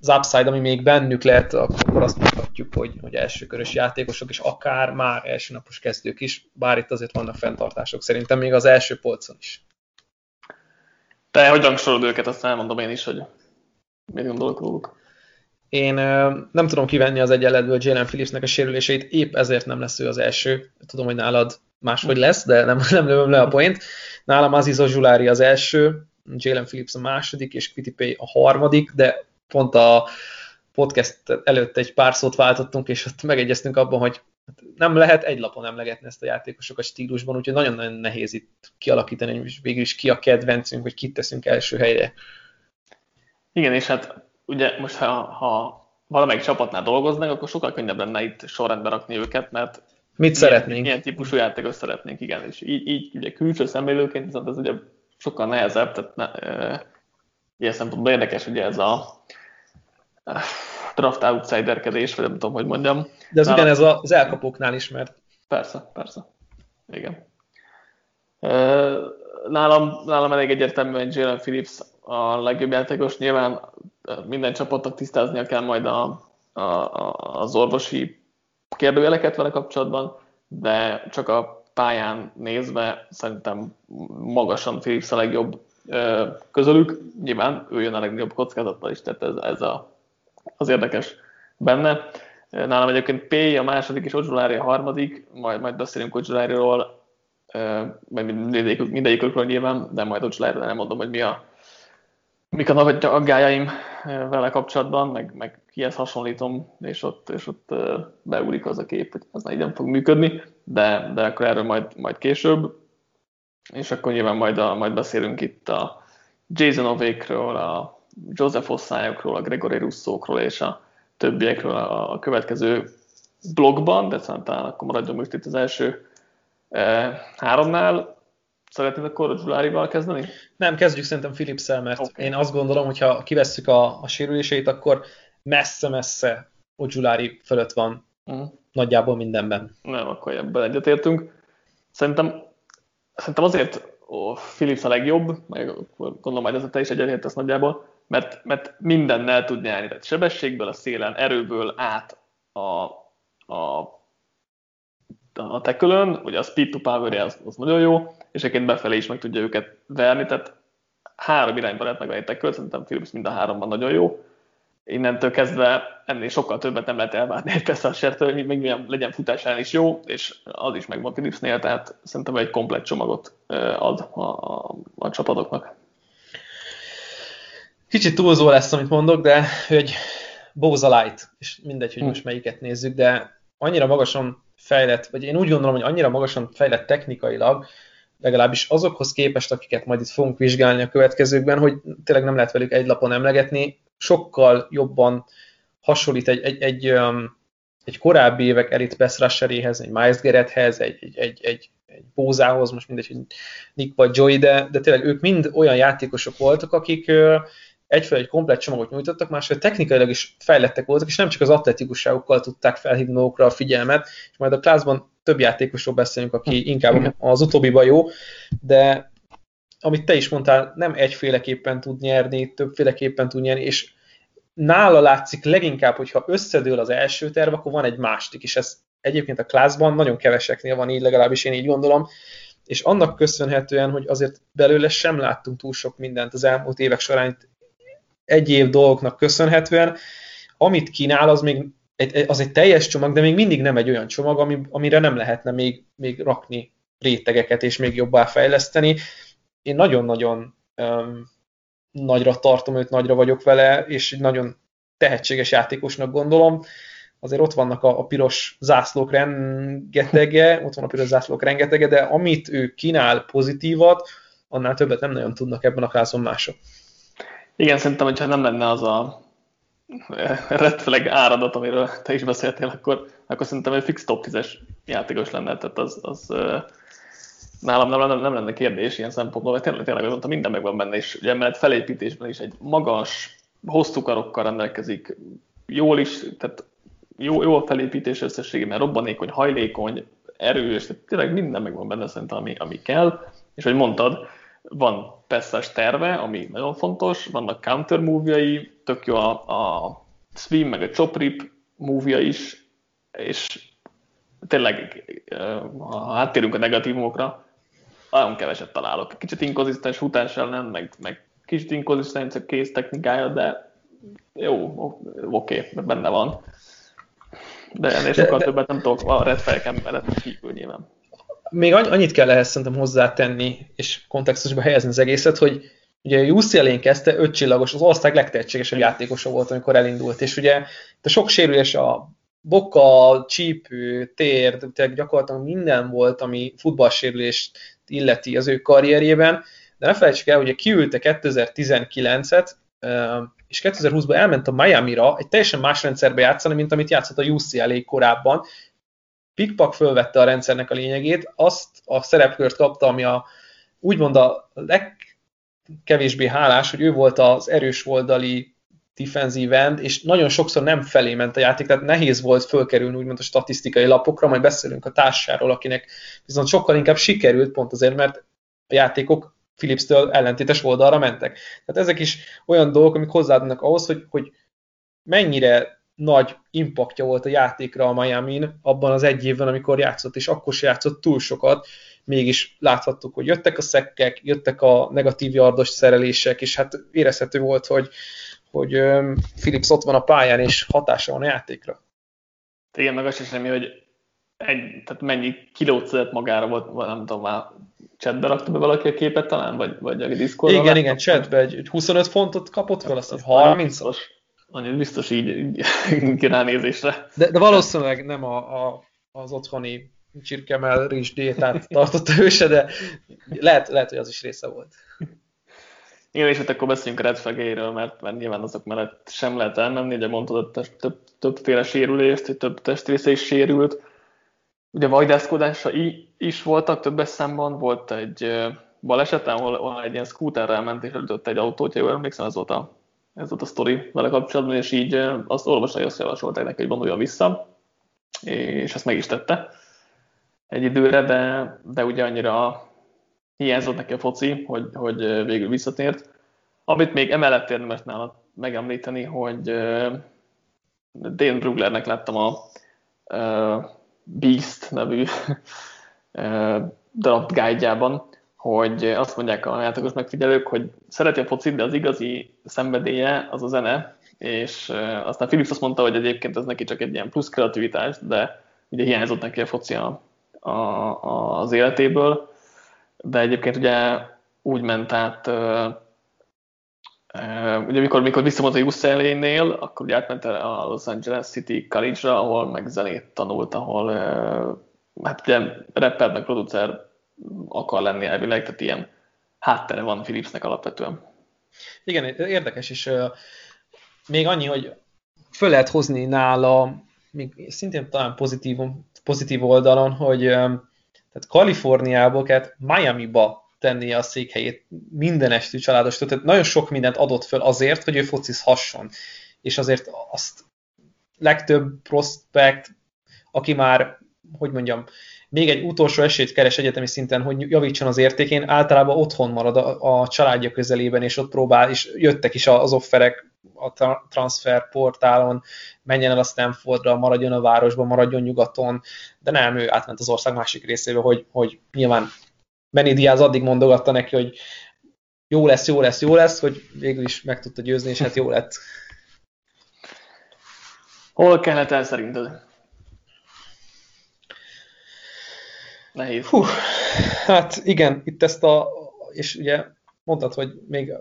Speaker 2: az upside, ami még bennük lehet, akkor azt mondhatjuk, hogy, hogy elsőkörös játékosok, és akár már elsőnapos kezdők is, bár itt azért vannak fenntartások szerintem még az első polcon is.
Speaker 1: Te hogy rangsorod őket, azt elmondom én is, hogy mit gondolok róluk.
Speaker 2: Én nem tudom kivenni az egyenletből Jalen Phillipsnek a sérüléseit, épp ezért nem lesz ő az első. Tudom, hogy nálad máshogy lesz, de nem, [laughs] nem lövöm le a point. Nálam Aziz Zsulári az első, Jalen Phillips a második, és Pay a harmadik, de pont a podcast előtt egy pár szót váltottunk, és ott megegyeztünk abban, hogy nem lehet egy lapon emlegetni ezt a játékosokat stílusban, úgyhogy nagyon-nagyon nehéz itt kialakítani, hogy végül is ki a kedvencünk, hogy kit teszünk első helyre.
Speaker 1: Igen, és hát ugye most ha, ha valamelyik csapatnál dolgoznak, akkor sokkal könnyebb lenne itt sorrendbe rakni őket, mert
Speaker 2: Mit milyen, szeretnénk?
Speaker 1: Milyen típusú játékos szeretnénk, igen. És így, így ugye külső szemlélőként viszont ez ugye sokkal nehezebb, tehát ne, ilyen szempontból érdekes ugye ez a draft outsiderkedés, vagy nem tudom, hogy mondjam.
Speaker 2: De ez ugyanez az elkapóknál is, mert...
Speaker 1: Persze, persze. Igen. Nálam, nálam elég egyértelmű, hogy Jalen Phillips a legjobb játékos. Nyilván minden csapatnak tisztáznia kell majd a, a, az orvosi kérdőjeleket vele kapcsolatban, de csak a pályán nézve szerintem magasan Philips a legjobb közülük. Nyilván ő jön a legjobb kockázattal is, tehát ez, ez a, az érdekes benne. Nálam egyébként P a második és Odzsulári a harmadik, majd, majd beszélünk Odzsuláriról, mindegyikük, mindegyikükről nyilván, de majd Odzsuláriról nem mondom, hogy mi a, mik a nagy aggájaim vele kapcsolatban, meg, meg kihez hasonlítom, és ott, és ott beúlik az a kép, hogy az így nem fog működni, de, de akkor erről majd, majd később. És akkor nyilván majd, a, majd beszélünk itt a Jason Ovékről, a Joseph Ossályokról, a Gregory Russzókról és a többiekről a, következő blogban, de szerintem akkor maradjunk most itt az első eh, háromnál. Szeretnéd akkor Zsulárival kezdeni?
Speaker 2: Nem, kezdjük szerintem philips mert okay. én azt gondolom, hogy ha kivesszük a, a sérüléseit, akkor messze-messze Ojulari fölött van uh-huh. nagyjából mindenben.
Speaker 1: Nem, akkor ebben egyetértünk. Szerintem, szerintem azért ó, Philips a legjobb, meg gondolom majd ezzel te is egyetértesz nagyjából, mert, mert mindennel tud nyerni. Tehát sebességből, a szélen, erőből át a, a a tekölön, ugye a speed to power az, az nagyon jó, és egyébként befelé is meg tudja őket verni, tehát három irányba lehet megvenni tekölt, szerintem Philips mind a háromban nagyon jó. Innentől kezdve ennél sokkal többet nem lehet elvárni [laughs] egy Pessertől, hogy még legyen futásán is jó, és az is megvan Philipsnél, tehát szerintem egy komplet csomagot ad a, a, a csapatoknak.
Speaker 2: Kicsit túlzó lesz, amit mondok, de hogy Bowser Light, és mindegy, hogy hm. most melyiket nézzük, de annyira magasan fejlett, vagy én úgy gondolom, hogy annyira magasan fejlett technikailag, legalábbis azokhoz képest, akiket majd itt fogunk vizsgálni a következőkben, hogy tényleg nem lehet velük egy lapon emlegetni, sokkal jobban hasonlít egy, egy, egy, um, egy korábbi évek elit pass rusheréhez, egy Miles Garretthez, egy, egy, egy, egy, egy Bózához, most mindegy, hogy Nick vagy Joey, de, de tényleg ők mind olyan játékosok voltak, akik egyfelől egy komplet csomagot nyújtottak, másfelől technikailag is fejlettek voltak, és nem csak az atletikusságukkal tudták felhívni magukra a figyelmet, és majd a klászban több játékosról beszélünk, aki hm. inkább az utóbbiban jó, de amit te is mondtál, nem egyféleképpen tud nyerni, többféleképpen tud nyerni, és nála látszik leginkább, hogyha összedől az első terv, akkor van egy másik, és ez egyébként a klászban nagyon keveseknél van így, legalábbis én így gondolom, és annak köszönhetően, hogy azért belőle sem láttunk túl sok mindent az elmúlt évek során, egy év dolgoknak köszönhetően, amit kínál, az még egy, az egy teljes csomag, de még mindig nem egy olyan csomag, ami, amire nem lehetne még, még rakni rétegeket és még jobbá fejleszteni. Én nagyon-nagyon um, nagyra tartom őt, nagyra vagyok vele, és nagyon tehetséges játékosnak gondolom. Azért ott vannak a, a piros zászlók rengetege, ott van a piros zászlók rengetege, de amit ő kínál pozitívat, annál többet nem nagyon tudnak ebben a klászon mások.
Speaker 1: Igen, szerintem, hogyha nem lenne az a red flag áradat, amiről te is beszéltél, akkor, akkor szerintem egy fix top 10-es játékos lenne, tehát az, az nálam nem, nem, nem lenne kérdés ilyen szempontból, mert tényleg, tényleg mondta, minden megvan benne, és ugye emellett felépítésben is egy magas, hosszú karokkal rendelkezik, jól is, tehát jó, jó a felépítés összességében, robbanékony, hajlékony, erős, tehát tényleg minden megvan benne szerintem, ami, ami kell, és hogy mondtad, van persze terve, ami nagyon fontos, vannak counter move tök jó a, a swim, meg a chop rip move is, és tényleg, ha áttérünk a negatívumokra, nagyon keveset találok. Kicsit inkonzisztens futás ellen, meg, meg kicsit inkonzisztens a kész technikája, de jó, oké, okay, benne van. De ennél sokkal de, többet nem tudok a red fejeken mellett kívül nyilván.
Speaker 2: Még annyit kell ehhez szerintem hozzátenni, és kontextusba helyezni az egészet, hogy ugye a UCLA-n kezdte, öt csillagos, az ország legtehetségesebb játékosa volt, amikor elindult, és ugye a sok sérülés a boka, csípő, tér, tehát gyakorlatilag minden volt, ami futballsérülést illeti az ő karrierjében, de ne felejtsük el, hogy kiülte 2019-et, és 2020-ban elment a Miami-ra egy teljesen más rendszerbe játszani, mint amit játszott a UCLA korábban. Pikpak fölvette a rendszernek a lényegét, azt a szerepkört kapta, ami a, úgymond a legkevésbé hálás, hogy ő volt az erős oldali defensív end, és nagyon sokszor nem felé ment a játék, tehát nehéz volt fölkerülni úgymond a statisztikai lapokra, majd beszélünk a társáról, akinek viszont sokkal inkább sikerült, pont azért, mert a játékok Philips-től ellentétes oldalra mentek. Tehát ezek is olyan dolgok, amik hozzáadnak ahhoz, hogy, hogy mennyire nagy impaktja volt a játékra a miami abban az egy évben, amikor játszott, és akkor se játszott túl sokat, mégis láthattuk, hogy jöttek a szekkek, jöttek a negatív yardos szerelések, és hát érezhető volt, hogy, hogy Philips ott van a pályán, és hatása van a játékra.
Speaker 1: Igen, meg azt is semmi, hogy egy, tehát mennyi kilót szedett magára volt, nem tudom már, chatbe rakta be valaki a képet talán, vagy, vagy a Discordon?
Speaker 2: Igen, igen, chatbe egy 25 fontot kapott fel, azt 30
Speaker 1: -os. Annyi biztos így, így [laughs] ránézésre.
Speaker 2: De, de valószínűleg nem a, a, az otthoni csirkemel rizs diétát tartott [laughs] őse, de lehet, lehet, hogy az is része volt.
Speaker 1: Igen, és hát akkor beszéljünk red flag mert, mert nyilván azok mellett sem lehet elmenni, ugye mondtad, hogy több, többféle sérülést, hogy több testrésze is sérült. Ugye vajdászkodása is voltak többes számban, volt egy baleset, ahol, ahol egy ilyen scooterrel ment és elütött egy autót, jól emlékszem, ez volt a, ez volt a sztori vele kapcsolatban, és így azt orvosai azt javasolták neki, hogy vonuljon vissza, és ezt meg is tette egy időre, de, de ugye annyira hiányzott neki a foci, hogy, hogy végül visszatért. Amit még emellett érdemes nála megemlíteni, hogy Dane Bruglernek láttam a Beast nevű draft guide hogy azt mondják a játékos megfigyelők, hogy szereti a focit, de az igazi szenvedélye az a zene, és aztán Philips azt mondta, hogy egyébként ez neki csak egy ilyen plusz kreativitás, de ugye hiányzott neki a foci a, a, az életéből, de egyébként ugye úgy ment át, ugye mikor, mikor visszamondta UCLA-nél, akkor ugye átment a Los Angeles City College-ra, ahol meg zenét tanult, ahol hát ugye rapper meg producer akar lenni elvileg, tehát ilyen háttere van Philipsnek alapvetően.
Speaker 2: Igen, érdekes, és még annyi, hogy föl lehet hozni nála, még szintén talán pozitív, pozitív oldalon, hogy um, tehát Kaliforniából kellett Miami-ba tenni a székhelyét minden estű családos, tehát nagyon sok mindent adott föl azért, hogy ő focizhasson. És azért azt legtöbb prospekt, aki már, hogy mondjam, még egy utolsó esélyt keres egyetemi szinten, hogy javítson az értékén, általában otthon marad a, a családja közelében, és ott próbál, és jöttek is az offerek a transfer portálon, menjen el a Stanfordra, maradjon a városban, maradjon nyugaton, de nem, ő átment az ország másik részébe, hogy, hogy nyilván Benny Diaz addig mondogatta neki, hogy jó lesz, jó lesz, jó lesz, hogy végül is meg tudta győzni, és hát jó lett.
Speaker 1: Hol kellett el szerinted? Nehéz. Hú,
Speaker 2: hát igen, itt ezt a, és ugye mondtad, hogy még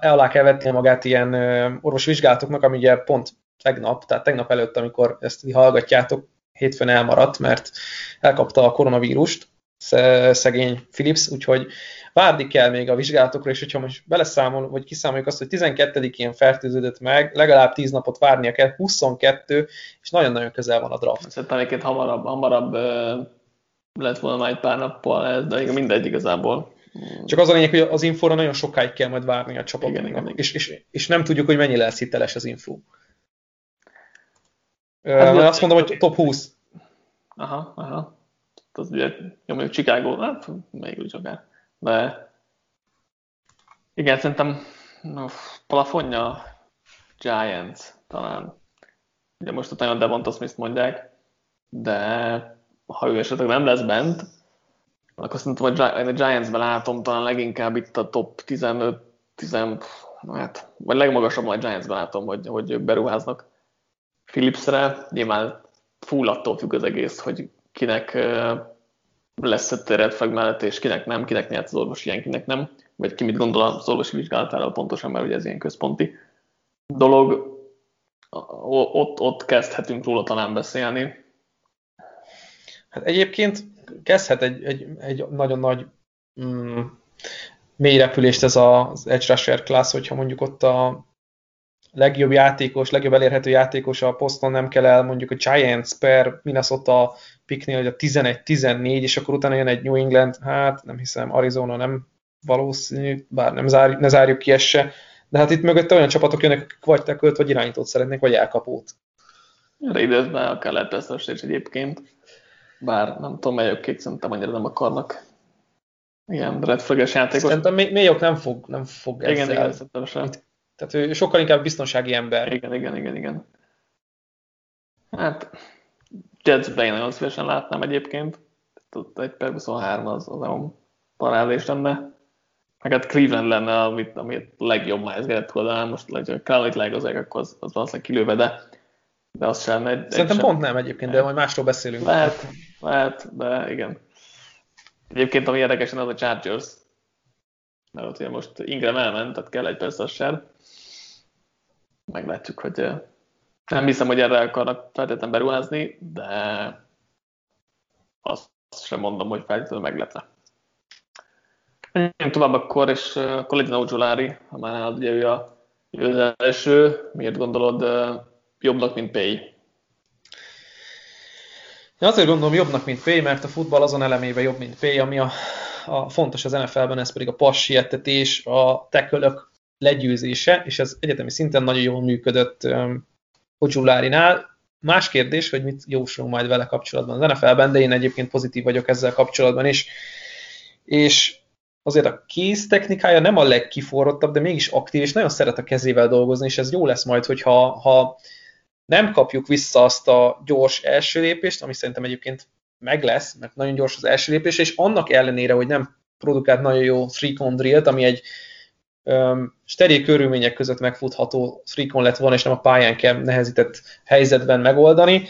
Speaker 2: alá kell vetni magát ilyen orvosi vizsgálatoknak, ami ugye pont tegnap, tehát tegnap előtt, amikor ezt hallgatjátok, hétfőn elmaradt, mert elkapta a koronavírust, szegény Philips, úgyhogy várni kell még a vizsgálatokra, és hogyha most beleszámol, vagy kiszámoljuk azt, hogy 12-én fertőződött meg, legalább 10 napot várnia kell, 22, és nagyon-nagyon közel van a draft.
Speaker 1: Szerintem egyébként hamarabb, hamarabb lett volna már egy pár nappal de mindegy igazából.
Speaker 2: Csak az a lényeg, hogy az infóra nagyon sokáig kell majd várni a csapatoknak, igen, és, és, és nem tudjuk, hogy mennyi lesz hiteles az info. Hát, azt mondom, hogy top 20.
Speaker 1: Aha, aha. Az ugye, jó, mondjuk Chicago, hát még úgy akár. De igen, szerintem no, plafonja Giants talán. Ugye most ott nagyon Devonta Smith mondják, de ha ő esetleg nem lesz bent, akkor szerintem a Giants-ben látom talán leginkább itt a top 15, 10, hát, vagy legmagasabb a Giants-ben látom, hogy, hogy ők beruháznak Philipsre. Nyilván full attól függ az egész, hogy kinek lesz a red mellett, és kinek nem, kinek nyert az orvosi ilyen, kinek nem, vagy ki mit gondol az orvosi vizsgálatáról pontosan, mert ugye ez ilyen központi dolog. Ott, ott kezdhetünk róla talán beszélni.
Speaker 2: Hát egyébként kezdhet egy, egy, egy nagyon nagy mm, mély ez az Edge Rusher class, hogyha mondjuk ott a legjobb játékos, legjobb elérhető játékos a poszton nem kell el, mondjuk a Giants per Minnesota picknél, hogy a 11-14, és akkor utána jön egy New England, hát nem hiszem, Arizona nem valószínű, bár nem zárjuk, ne zárjuk ki ezt se, de hát itt mögötte olyan csapatok jönnek, akik vagy tekölt, vagy irányítót szeretnék, vagy elkapót.
Speaker 1: Raidersben akár lehet ezt egyébként, bár nem tudom, melyek kék szerintem annyira nem akarnak ilyen redflages játékos.
Speaker 2: Szerintem mélyok nem fog, nem fog
Speaker 1: igen, ezzel. Igen, szerintem sem.
Speaker 2: Tehát ő sokkal inkább biztonsági ember.
Speaker 1: Igen, igen, igen, igen. Hát, Jetsbe én nagyon szívesen látnám egyébként. Ott egy per 23 az, az nem parádés lenne. Meg hát Cleveland lenne, amit, amit legjobb Miles Garrett oldalán. Most, hogy Crowley-t legazeg, akkor az, az valószínűleg kilőve, de, de az sem egy,
Speaker 2: Szerintem
Speaker 1: egy
Speaker 2: pont nem egyébként, de majd másról beszélünk.
Speaker 1: Lehet, lehet, de igen. Egyébként ami érdekesen az a Chargers, mert ott ugye most Ingram elment, tehát kell egy persze Meglátjuk, hogy nem hiszem, hogy erre akarnak feltétlenül beruházni, de azt sem mondom, hogy feltétlenül meglepne. Menjünk tovább akkor, és akkor legyen Ojolari, ha már nálad ugye ő, a, ő az első. Miért gondolod jobbnak, mint Pay?
Speaker 2: Én azért gondolom jobbnak, mint Pay, mert a futball azon elemében jobb, mint Pay, ami a, a fontos az NFL-ben, ez pedig a passietetés, a tekölök legyőzése, és ez egyetemi szinten nagyon jól működött Ojulari-nál. Más kérdés, hogy mit jósolunk majd vele kapcsolatban az NFL-ben, de én egyébként pozitív vagyok ezzel kapcsolatban is. És azért a kész technikája nem a legkiforrottabb, de mégis aktív, és nagyon szeret a kezével dolgozni, és ez jó lesz majd, hogyha ha nem kapjuk vissza azt a gyors első lépést, ami szerintem egyébként meg lesz, mert nagyon gyors az első lépés, és annak ellenére, hogy nem produkált nagyon jó three drill ami egy steril körülmények között megfutható frikon lett volna, és nem a pályán kell nehezített helyzetben megoldani.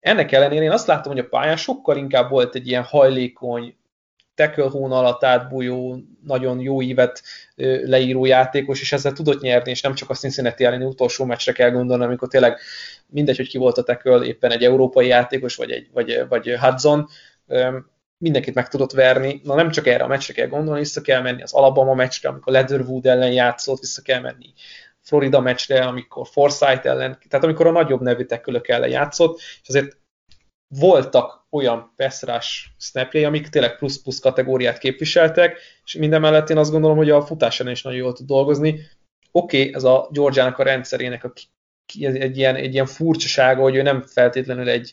Speaker 2: Ennek ellenére én azt láttam, hogy a pályán sokkal inkább volt egy ilyen hajlékony, tackle hón alatt átbújó, nagyon jó ívet leíró játékos, és ezzel tudott nyerni, és nem csak a Cincinnati elleni utolsó meccsre kell gondolni, amikor tényleg mindegy, hogy ki volt a tackle, éppen egy európai játékos, vagy, egy, vagy, vagy Hudson, mindenkit meg tudott verni. Na nem csak erre a meccsre kell gondolni, vissza kell menni az Alabama meccsre, amikor Leatherwood ellen játszott, vissza kell menni Florida meccsre, amikor Forsyth ellen, tehát amikor a nagyobb nevű tekülök ellen játszott, és azért voltak olyan passzrás snapjai, amik tényleg plusz-plusz kategóriát képviseltek, és minden mellett én azt gondolom, hogy a futás is nagyon jól tud dolgozni. Oké, okay, ez a Georgiának a rendszerének a, egy, ilyen, egy ilyen furcsasága, hogy ő nem feltétlenül egy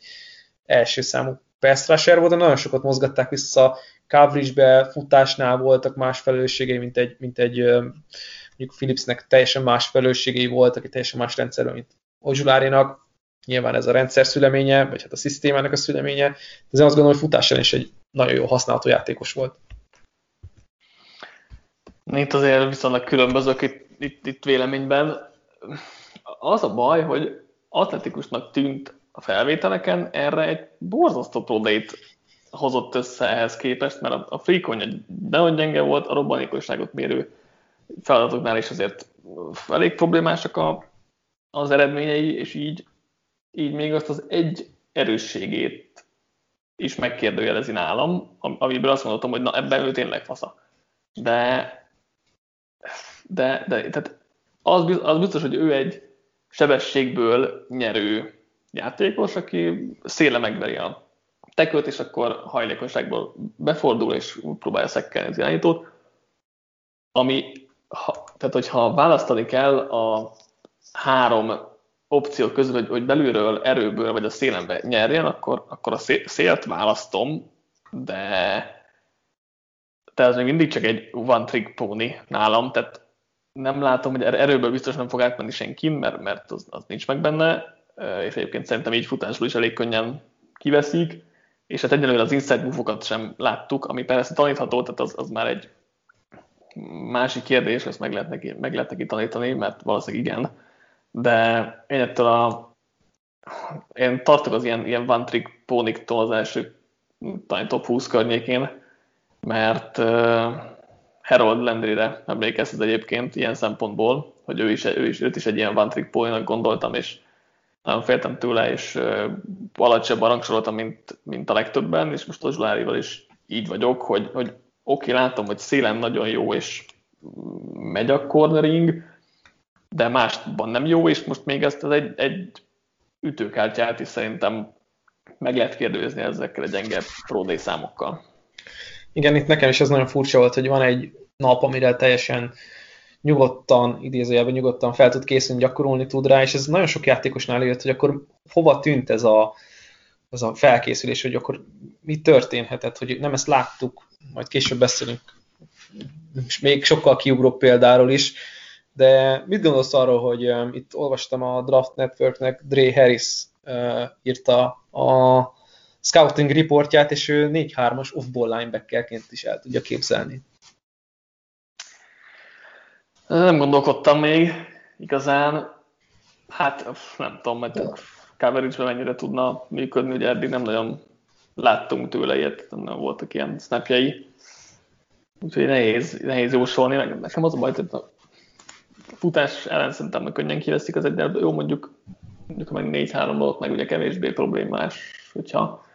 Speaker 2: első számú pass rusher volt, de nagyon sokat mozgatták vissza, coverage-be, futásnál voltak más felelősségei, mint egy, mint egy mondjuk Philipsnek teljesen más felelősségei voltak, egy teljesen más rendszerben, mint Ozsulárinak. Nyilván ez a rendszer szüleménye, vagy hát a szisztémának a szüleménye, de azért azt gondolom, hogy futásán is egy nagyon jó használható játékos volt.
Speaker 1: Itt azért viszonylag különbözők itt, itt, itt véleményben. Az a baj, hogy atletikusnak tűnt a felvételeken erre egy borzasztó prodate hozott össze ehhez képest, mert a, a freakonya nagyon gyenge volt, a robbanékonyságot mérő feladatoknál is azért elég problémásak a, az eredményei, és így, így még azt az egy erősségét is megkérdőjelezi nálam, amiből azt mondhatom, hogy na ebben ő tényleg fasza. De, de, de tehát az, az biztos, hogy ő egy sebességből nyerő játékos, aki széle megveri a tekölt, és akkor hajlékonyságból befordul, és próbálja szekkelni az irányítót. Ami, ha, tehát hogyha választani kell a három opció közül, hogy, hogy belülről, erőből vagy a szélembe nyerjen, akkor, akkor a szélt választom, de de az még mindig csak egy one trick pony nálam, tehát nem látom, hogy er-, erőből biztos nem fog átmenni senki, mert, mert az, az nincs meg benne, és egyébként szerintem így futásról is elég könnyen kiveszik, és hát egyelőre az inside move sem láttuk, ami persze tanítható, tehát az, az már egy másik kérdés, ezt meg lehet, neki, meg lehet neki tanítani, mert valószínűleg igen, de én ettől a én tartok az ilyen, ilyen one trick póniktól az első talán top 20 környékén, mert uh, Harold Landry-re emlékeztet egyébként ilyen szempontból, hogy ő is, ő is, őt is egy ilyen one trick póninak gondoltam, és nagyon féltem tőle, és uh, alacsonyabban rangsoroltam, mint, mint a legtöbben, és most a Zsulárival is így vagyok, hogy, hogy oké, okay, látom, hogy szélen nagyon jó, és megy a cornering, de másban nem jó, és most még ezt az egy, egy ütőkártyát is szerintem meg lehet kérdőzni ezekkel a gyenge Pro számokkal.
Speaker 2: Igen, itt nekem is ez nagyon furcsa volt, hogy van egy nap, amire teljesen nyugodtan, idézőjelben nyugodtan fel tud készülni, gyakorolni tud rá, és ez nagyon sok játékosnál jött, hogy akkor hova tűnt ez a, ez a felkészülés, hogy akkor mi történhetett, hogy nem ezt láttuk, majd később beszélünk és még sokkal kiugróbb példáról is, de mit gondolsz arról, hogy um, itt olvastam a Draft Networknek, Dre Harris uh, írta a scouting reportját, és ő 4-3-as off-ball linebackerként is el tudja képzelni.
Speaker 1: Nem gondolkodtam még igazán. Hát nem tudom, mert coverage mennyire tudna működni, ugye eddig nem nagyon láttunk tőle ilyet, nem voltak ilyen snapjai. Úgyhogy nehéz, nehéz jósolni. Nekem az a baj, hogy futás ellen szerintem könnyen kiveszik az egy, jó mondjuk, mondjuk meg 4-3 volt, meg ugye kevésbé problémás, hogyha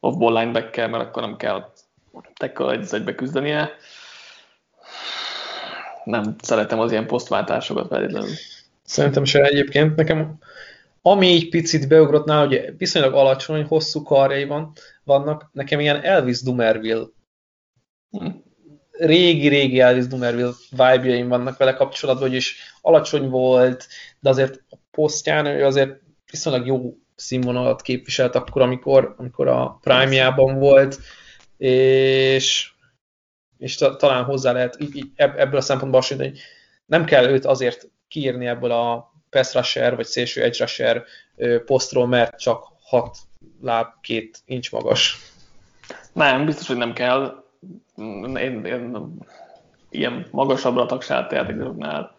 Speaker 1: off-ball lineback kell, mert akkor nem kell tekkel egy egybe küzdenie. Nem szeretem az ilyen posztváltásokat feltétlenül.
Speaker 2: Szerintem se egyébként. Nekem ami egy picit beugrott nála, hogy viszonylag alacsony, hosszú karjai van, vannak, nekem ilyen Elvis Dumerville hm régi-régi Elvis Dumerville vibe vannak vele kapcsolatban, hogy is alacsony volt, de azért a posztján ő azért viszonylag jó színvonalat képviselt akkor, amikor, amikor a prime-jában volt, és, és talán hozzá lehet ebből a szempontból hasonlítani, hogy nem kell őt azért kiírni ebből a pass rusher, vagy szélső edge rusher posztról, mert csak 6 láb, két incs magas.
Speaker 1: Nem, biztos, hogy nem kell én, én ilyen magasabbra tagsált játékosoknál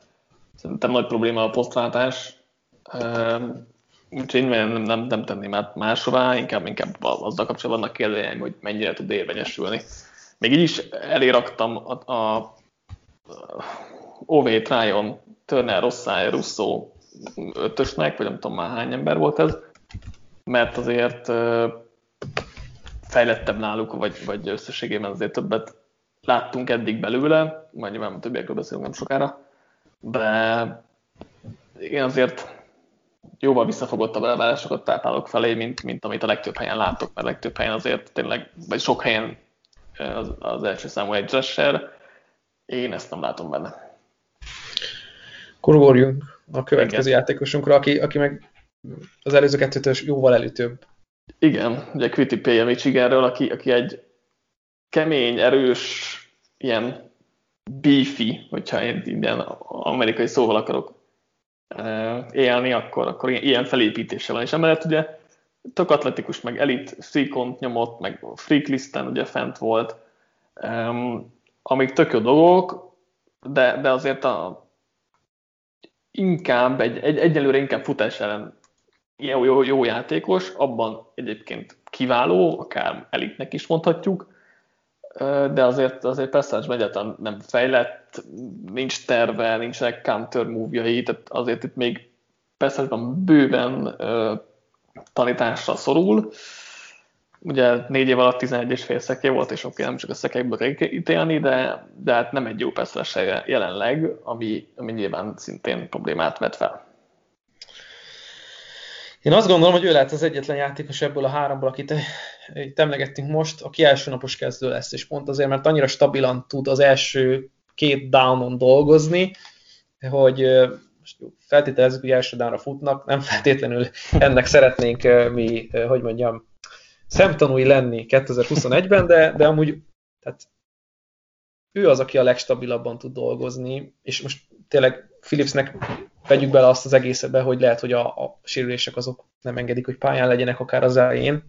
Speaker 1: szerintem nagy probléma a posztváltás, úgyhogy én nem, nem, nem tenném át máshová, inkább, inkább azzal kapcsolatban vannak kérdőjeim, hogy mennyire tud érvényesülni. Még így is eléraktam a, a, OV Tryon, Turner, Rosszai, Russo ötösnek, vagy nem tudom már hány ember volt ez, mert azért fejlettebb náluk, vagy, vagy összességében azért többet láttunk eddig belőle, majd nyilván a többiekről beszélünk nem sokára, de én azért jóval visszafogottabb elvárásokat táplálok felé, mint, mint amit a legtöbb helyen látok, mert a legtöbb helyen azért tényleg, vagy sok helyen az, az első számú egy rusher, én ezt nem látom benne.
Speaker 2: Akkor a következő Igen. játékosunkra, aki, aki meg az előző kettőtől jóval előtöbb
Speaker 1: igen, ugye Pay Michiganről, aki, aki egy kemény, erős, ilyen beefy, hogyha én ilyen amerikai szóval akarok élni, akkor, akkor ilyen felépítése van. És emellett ugye tök atletikus, meg elit freakont nyomott, meg freak listen ugye fent volt, um, amik tök jó dolgok, de, de azért a, inkább, egy, egy, egyelőre inkább futás ellen jó, jó, jó játékos, abban egyébként kiváló, akár elitnek is mondhatjuk, de azért, azért Passage egyáltalán nem fejlett, nincs terve, nincsenek counter move tehát azért itt még passage bőven tanításra szorul. Ugye négy év alatt 11 és fél szekje volt, és oké, nem csak a szekekből kell ítélni, de, de hát nem egy jó pass jelenleg, ami, ami nyilván szintén problémát vet fel.
Speaker 2: Én azt gondolom, hogy ő lehet az egyetlen játékos ebből a háromból, akit itt emlegettünk most, aki első napos kezdő lesz, és pont azért, mert annyira stabilan tud az első két downon dolgozni, hogy most feltételezzük, hogy első downra futnak, nem feltétlenül ennek szeretnénk mi, hogy mondjam, szemtanúi lenni 2021-ben, de, de amúgy tehát ő az, aki a legstabilabban tud dolgozni, és most tényleg Philipsnek vegyük bele azt az egészbe, hogy lehet, hogy a, a sérülések azok nem engedik, hogy pályán legyenek akár az elején,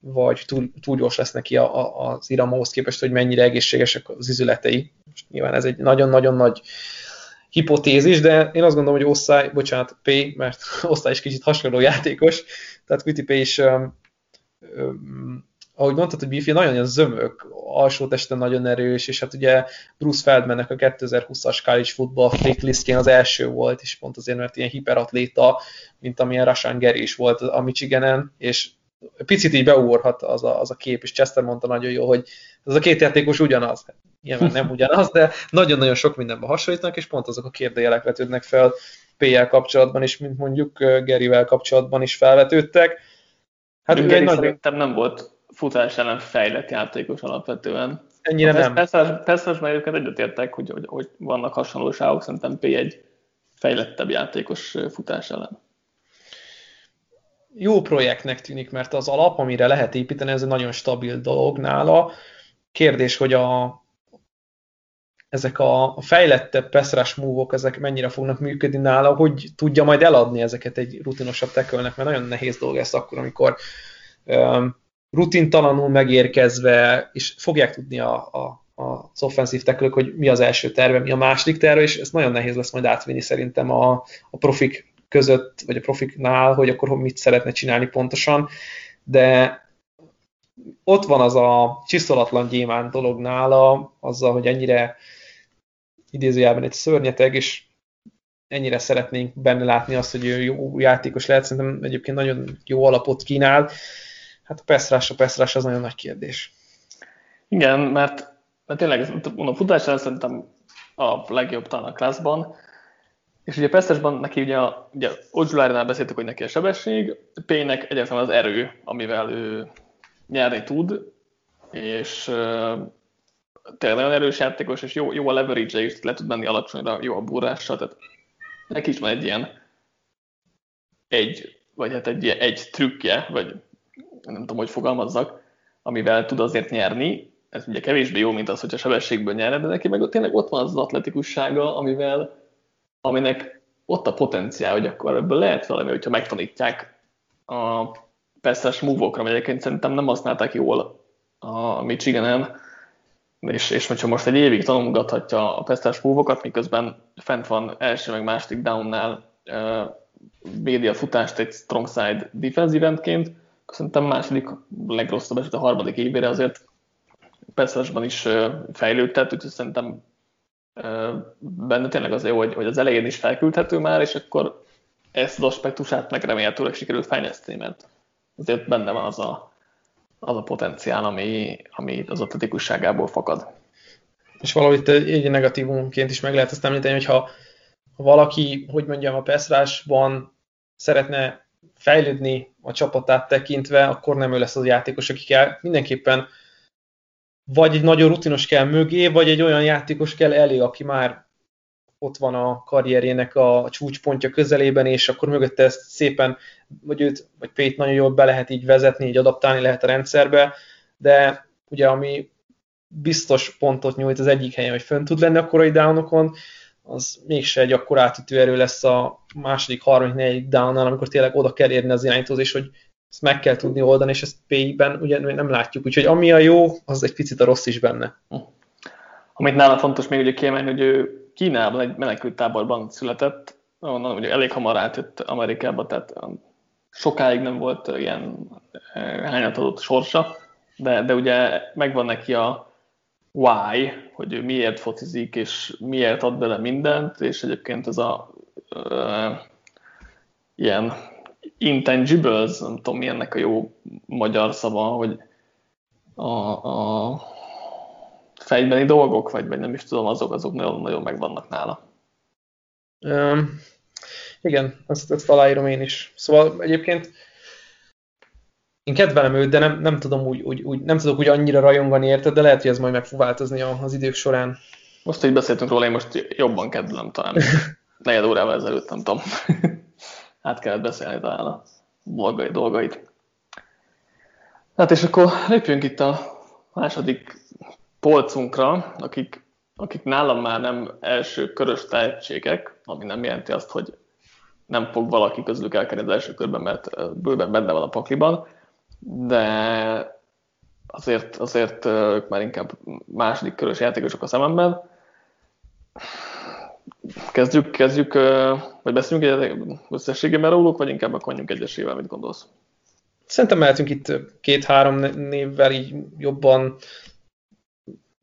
Speaker 2: vagy túl, túl gyors lesz neki a, a, az iramhoz képest, hogy mennyire egészségesek az izületei. Most nyilván ez egy nagyon-nagyon nagy hipotézis, de én azt gondolom, hogy Osztály, bocsánat, P, mert [laughs] Osztály is kicsit hasonló játékos, tehát Quitty P is um, um, ahogy mondtad, hogy Biffy nagyon olyan zömök, alsó testen nagyon erős, és hát ugye Bruce Feldmannek a 2020-as college football flick listjén az első volt, és pont azért, mert ilyen hiperatléta, mint amilyen Rashan Gary is volt a Michiganen, és picit így beugorhat az a, az a kép, és Chester mondta nagyon jó, hogy ez a két játékos ugyanaz. Nyilván nem ugyanaz, de nagyon-nagyon sok mindenben hasonlítanak, és pont azok a kérdőjelek vetődnek fel PL kapcsolatban is, mint mondjuk Garyvel kapcsolatban is felvetődtek.
Speaker 1: Hát ugye egy nagy... szerintem nem volt futás ellen fejlett játékos alapvetően.
Speaker 2: Ennyire a nem.
Speaker 1: Peszvesben egyébként egyetértek, hogy, hogy, hogy vannak hasonlóságok, szerintem P egy fejlettebb játékos futás ellen.
Speaker 2: Jó projektnek tűnik, mert az alap, amire lehet építeni, ez egy nagyon stabil dolog nála. Kérdés, hogy a, ezek a fejlettebb pass move ezek mennyire fognak működni nála, hogy tudja majd eladni ezeket egy rutinosabb tekölnek, mert nagyon nehéz dolog ez akkor, amikor um, rutintalanul megérkezve, és fogják tudni a, a, az offenzív teklők, hogy mi az első terve, mi a második terve, és ez nagyon nehéz lesz majd átvinni szerintem a, a profik között, vagy a profiknál, hogy akkor mit szeretne csinálni pontosan, de ott van az a csiszolatlan gyémán dolog nála, azzal, hogy ennyire idézőjelben egy szörnyeteg, és ennyire szeretnénk benne látni azt, hogy ő jó játékos lehet, szerintem egyébként nagyon jó alapot kínál, hát a peszrás, a peszrás az nagyon nagy kérdés.
Speaker 1: Igen, mert, mert tényleg a futás szerintem a legjobb talán a klászban, és ugye Pesztesben neki ugye, ugye Odzsulárnál beszéltük, hogy neki a sebesség, P-nek egyáltalán az erő, amivel ő nyerni tud, és uh, tényleg nagyon erős játékos, és jó, jó a leverage is le tud menni alacsonyra, jó a búrással, tehát neki is van egy ilyen egy, vagy hát egy, egy trükkje, vagy nem tudom, hogy fogalmazzak, amivel tud azért nyerni. Ez ugye kevésbé jó, mint az, hogy a sebességből nyerne, de neki meg tényleg ott van az, atletikussága, amivel, aminek ott a potenciál, hogy akkor ebből lehet valami, hogyha megtanítják a passzes move-okra, vagy egyébként szerintem nem használták jól a Michiganen, és, és hogyha most egy évig tanulgathatja a passzes move miközben fent van első meg második downnál védi a futást egy strong side defensive endként, szerintem második legrosszabb eset a harmadik évére azért Peszvesban is fejlődtet, úgyhogy szerintem benne tényleg az jó, hogy, az elején is felküldhető már, és akkor ezt az aspektusát meg remélhetőleg sikerült fejleszteni, mert azért benne van az a, az a potenciál, ami, ami az atletikusságából fakad.
Speaker 2: És valahogy itt egy negatívumként is meg lehet azt említeni, hogyha ha valaki, hogy mondjam, a Peszrásban szeretne fejlődni a csapatát tekintve, akkor nem ő lesz az a játékos, aki kell. Mindenképpen vagy egy nagyon rutinos kell mögé, vagy egy olyan játékos kell elé, aki már ott van a karrierjének a csúcspontja közelében, és akkor mögötte ezt szépen, vagy őt, vagy Pét nagyon jól be lehet így vezetni, így adaptálni lehet a rendszerbe, de ugye ami biztos pontot nyújt az egyik helyen, hogy fönn tud lenni a korai downokon, az mégse egy akkor átütő erő lesz a második, harmadik, negyedik down amikor tényleg oda kell érni az irányítóz, és hogy ezt meg kell tudni oldani, és ezt PI-ben ugye nem látjuk. Úgyhogy ami a jó, az egy picit a rossz is benne.
Speaker 1: Amit nála fontos még ugye kiemelni, hogy ő Kínában egy menekült táborban született, onnan ugye elég hamar átjött Amerikába, tehát sokáig nem volt ilyen eh, hányatadott sorsa, de, de ugye megvan neki a why, hogy ő miért focizik, és miért ad bele mindent, és egyébként ez a uh, ilyen intangibles, nem tudom mi a jó magyar szava, hogy a, a fejbeni dolgok, vagy, vagy nem is tudom, azok, azok nagyon, nagyon megvannak nála.
Speaker 2: Um, Igen, ezt, ezt aláírom én is. Szóval egyébként én kedvelem őt, de nem, nem tudom úgy, úgy, úgy, nem tudok úgy annyira rajongani érte, de lehet, hogy ez majd meg fog változni az idők során.
Speaker 1: Most, hogy beszéltünk róla, én most jobban kedvelem talán. [laughs] Negyed órával ezelőtt, nem tudom. [laughs] hát kellett beszélni talán a dolgait. Hát és akkor lépjünk itt a második polcunkra, akik, akik nálam már nem első körös tehetségek, ami nem jelenti azt, hogy nem fog valaki közülük elkerülni az első körben, mert bőven benne van a pakliban, de azért, azért ők már inkább második körös játékosok a szememben. Kezdjük, kezdjük, vagy beszélünk összességében róluk, vagy inkább akkor egyesével, mit gondolsz?
Speaker 2: Szerintem mehetünk itt két-három névvel így jobban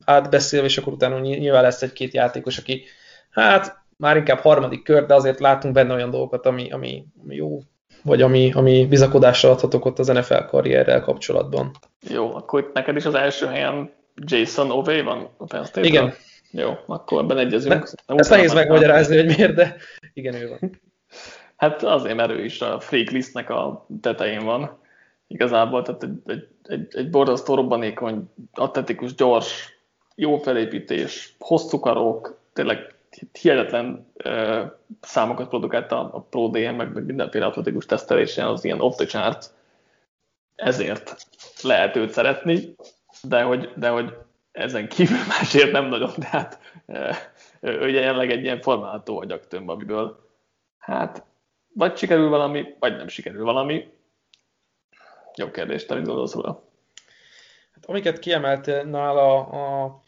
Speaker 2: átbeszélve, és akkor utána nyilván lesz egy-két játékos, aki hát már inkább harmadik kör, de azért látunk benne olyan dolgokat, ami, ami, ami jó, vagy ami, ami bizakodásra adhatok ott az NFL karrierrel kapcsolatban.
Speaker 1: Jó, akkor itt neked is az első helyen Jason Ove van a Penn
Speaker 2: State Igen.
Speaker 1: Jó, akkor ebben egyezünk.
Speaker 2: Ne, ezt nehéz megmagyarázni, hogy miért, de igen, ő van.
Speaker 1: Hát azért, mert ő is a freak listnek a tetején van. Igazából, tehát egy, egy, egy, egy borzasztó robbanékony, atletikus, gyors, jó felépítés, hosszú karok, tényleg hihetetlen uh, számokat produkált a, a Pro DM, meg, meg mindenféle atletikus tesztelésen az ilyen off the chart. Ezért lehet őt szeretni, de hogy, de hogy ezen kívül [laughs] másért nem nagyon, de hát uh, ő jelenleg egy ilyen formálható agyaktömb, amiből hát vagy sikerül valami, vagy nem sikerül valami. Jó kérdés, te mit gondolsz róla?
Speaker 2: Hát, amiket kiemelt nála a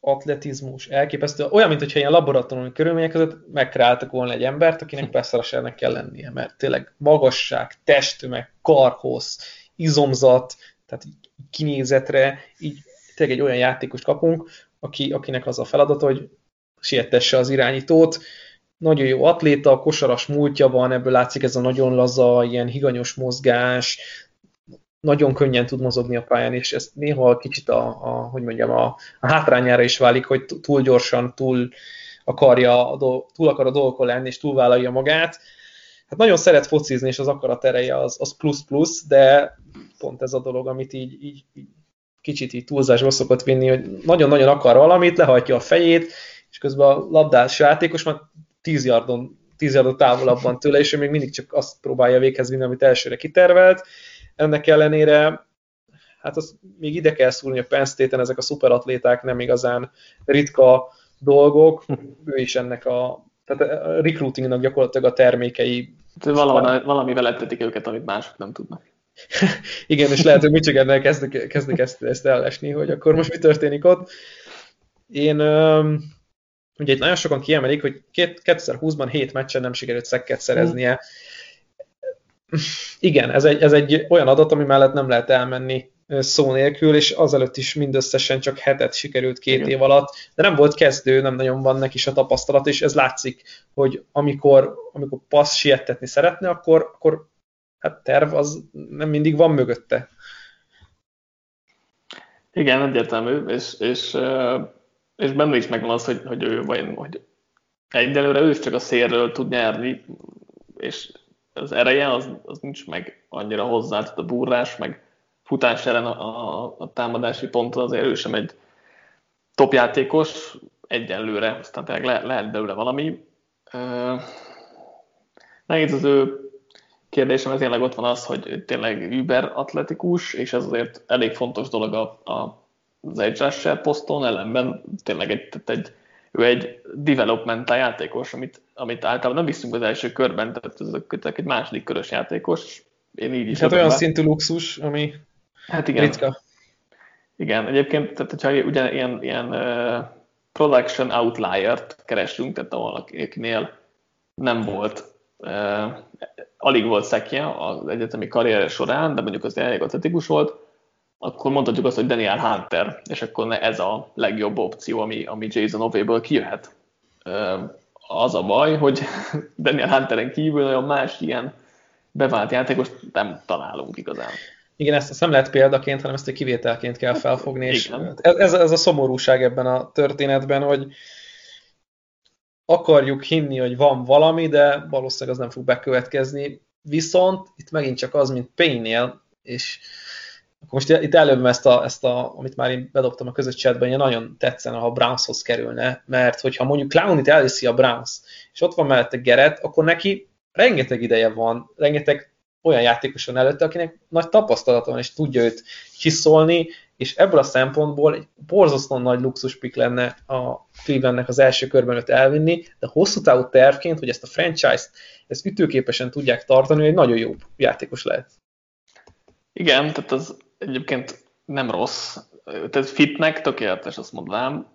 Speaker 2: atletizmus, elképesztő. Olyan, mint hogyha ilyen laboratóriumi körülmények között megkreáltak volna egy embert, akinek beszarasának kell lennie, mert tényleg magasság, testtömeg, karhossz, izomzat, tehát kinézetre, így tényleg egy olyan játékos kapunk, aki, akinek az a feladat, hogy siettesse az irányítót, nagyon jó atléta, kosaras múltja van, ebből látszik ez a nagyon laza, ilyen higanyos mozgás, nagyon könnyen tud mozogni a pályán, és ez néha kicsit a, a hogy mondjam, a, a hátrányára is válik, hogy túl gyorsan, túl akarja, túl akar a dolgokon lenni, és túlvállalja magát. Hát nagyon szeret focizni, és az akarat ereje az, az plusz-plusz, de pont ez a dolog, amit így, így, így kicsit így túlzásba szokott vinni, hogy nagyon-nagyon akar valamit, lehajtja a fejét, és közben a labdás játékos már 10 yardon, 10 yardon távolabban tőle, és ő még mindig csak azt próbálja véghez vinni, amit elsőre kitervelt, ennek ellenére hát az még ide kell szúrni a Penn State-en, ezek a szuperatléták nem igazán ritka dolgok, ő is ennek a, tehát a recruitingnak gyakorlatilag a termékei.
Speaker 1: Valami, valamivel ettetik őket, amit mások nem tudnak. [laughs]
Speaker 2: Igen, és lehet, hogy Michigannel kezdik, kezdik ezt, ezt ellesni, hogy akkor most mi történik ott. Én ugye itt nagyon sokan kiemelik, hogy 2020-ban 7 meccsen nem sikerült szekket szereznie, igen, ez egy, ez egy olyan adat, ami mellett nem lehet elmenni szó nélkül, és azelőtt is mindösszesen csak hetet sikerült két Igen. év alatt, de nem volt kezdő, nem nagyon van neki a tapasztalat, és ez látszik, hogy amikor, amikor passz siettetni szeretne, akkor, akkor hát terv az nem mindig van mögötte.
Speaker 1: Igen, egyértelmű, és, és, és benne is megvan az, hogy, hogy ő vajon, hogy egyelőre ő is csak a szélről tud nyerni, és az ereje az, az nincs meg annyira hozzá, tehát a burrás, meg futás ellen a, a, a támadási ponton azért ő sem egy top játékos egyenlőre, aztán tényleg le, lehet belőle valami. Uh, nehéz az ő kérdésem, ez tényleg ott van az, hogy tényleg über atletikus, és ez azért elég fontos dolog a, a, az edge rusher poszton, ellenben tényleg egy, egy ő egy developmental játékos, amit, amit általában nem viszünk az első körben, tehát ez egy második körös játékos.
Speaker 2: Én így is hát olyan be. szintű luxus, ami hát igen. ritka.
Speaker 1: Igen, egyébként, tehát hogyha ugye ilyen, ilyen uh, production outlier-t keresünk, tehát valakinél nem volt, uh, alig volt szekje az egyetemi karrier során, de mondjuk az elég atletikus volt, akkor mondhatjuk azt, hogy Daniel Hunter, és akkor ez a legjobb opció, ami, ami Jason Ove-ből kijöhet. Az a baj, hogy [laughs] Daniel Hunteren kívül nagyon más ilyen bevált játékos nem találunk igazán.
Speaker 2: Igen, ezt, ezt nem lehet példaként, hanem ezt egy kivételként kell felfogni, és ez, ez a szomorúság ebben a történetben, hogy akarjuk hinni, hogy van valami, de valószínűleg az nem fog bekövetkezni. Viszont itt megint csak az, mint Payne-nél, és akkor most itt előbb ezt, a, ezt a, amit már én bedobtam a közös chatben, hogy nagyon tetszene, ha Brownshoz kerülne, mert hogyha mondjuk Clownit elviszi a Browns, és ott van mellette Gerett, akkor neki rengeteg ideje van, rengeteg olyan játékos van előtte, akinek nagy tapasztalata van, és tudja őt csiszolni, és ebből a szempontból egy borzasztóan nagy luxuspik lenne a Clevelandnek az első körben őt elvinni, de hosszú távú tervként, hogy ezt a franchise-t ezt ütőképesen tudják tartani, egy nagyon jó játékos lehet.
Speaker 1: Igen, tehát az egyébként nem rossz. Tehát fitnek tökéletes, azt mondvám.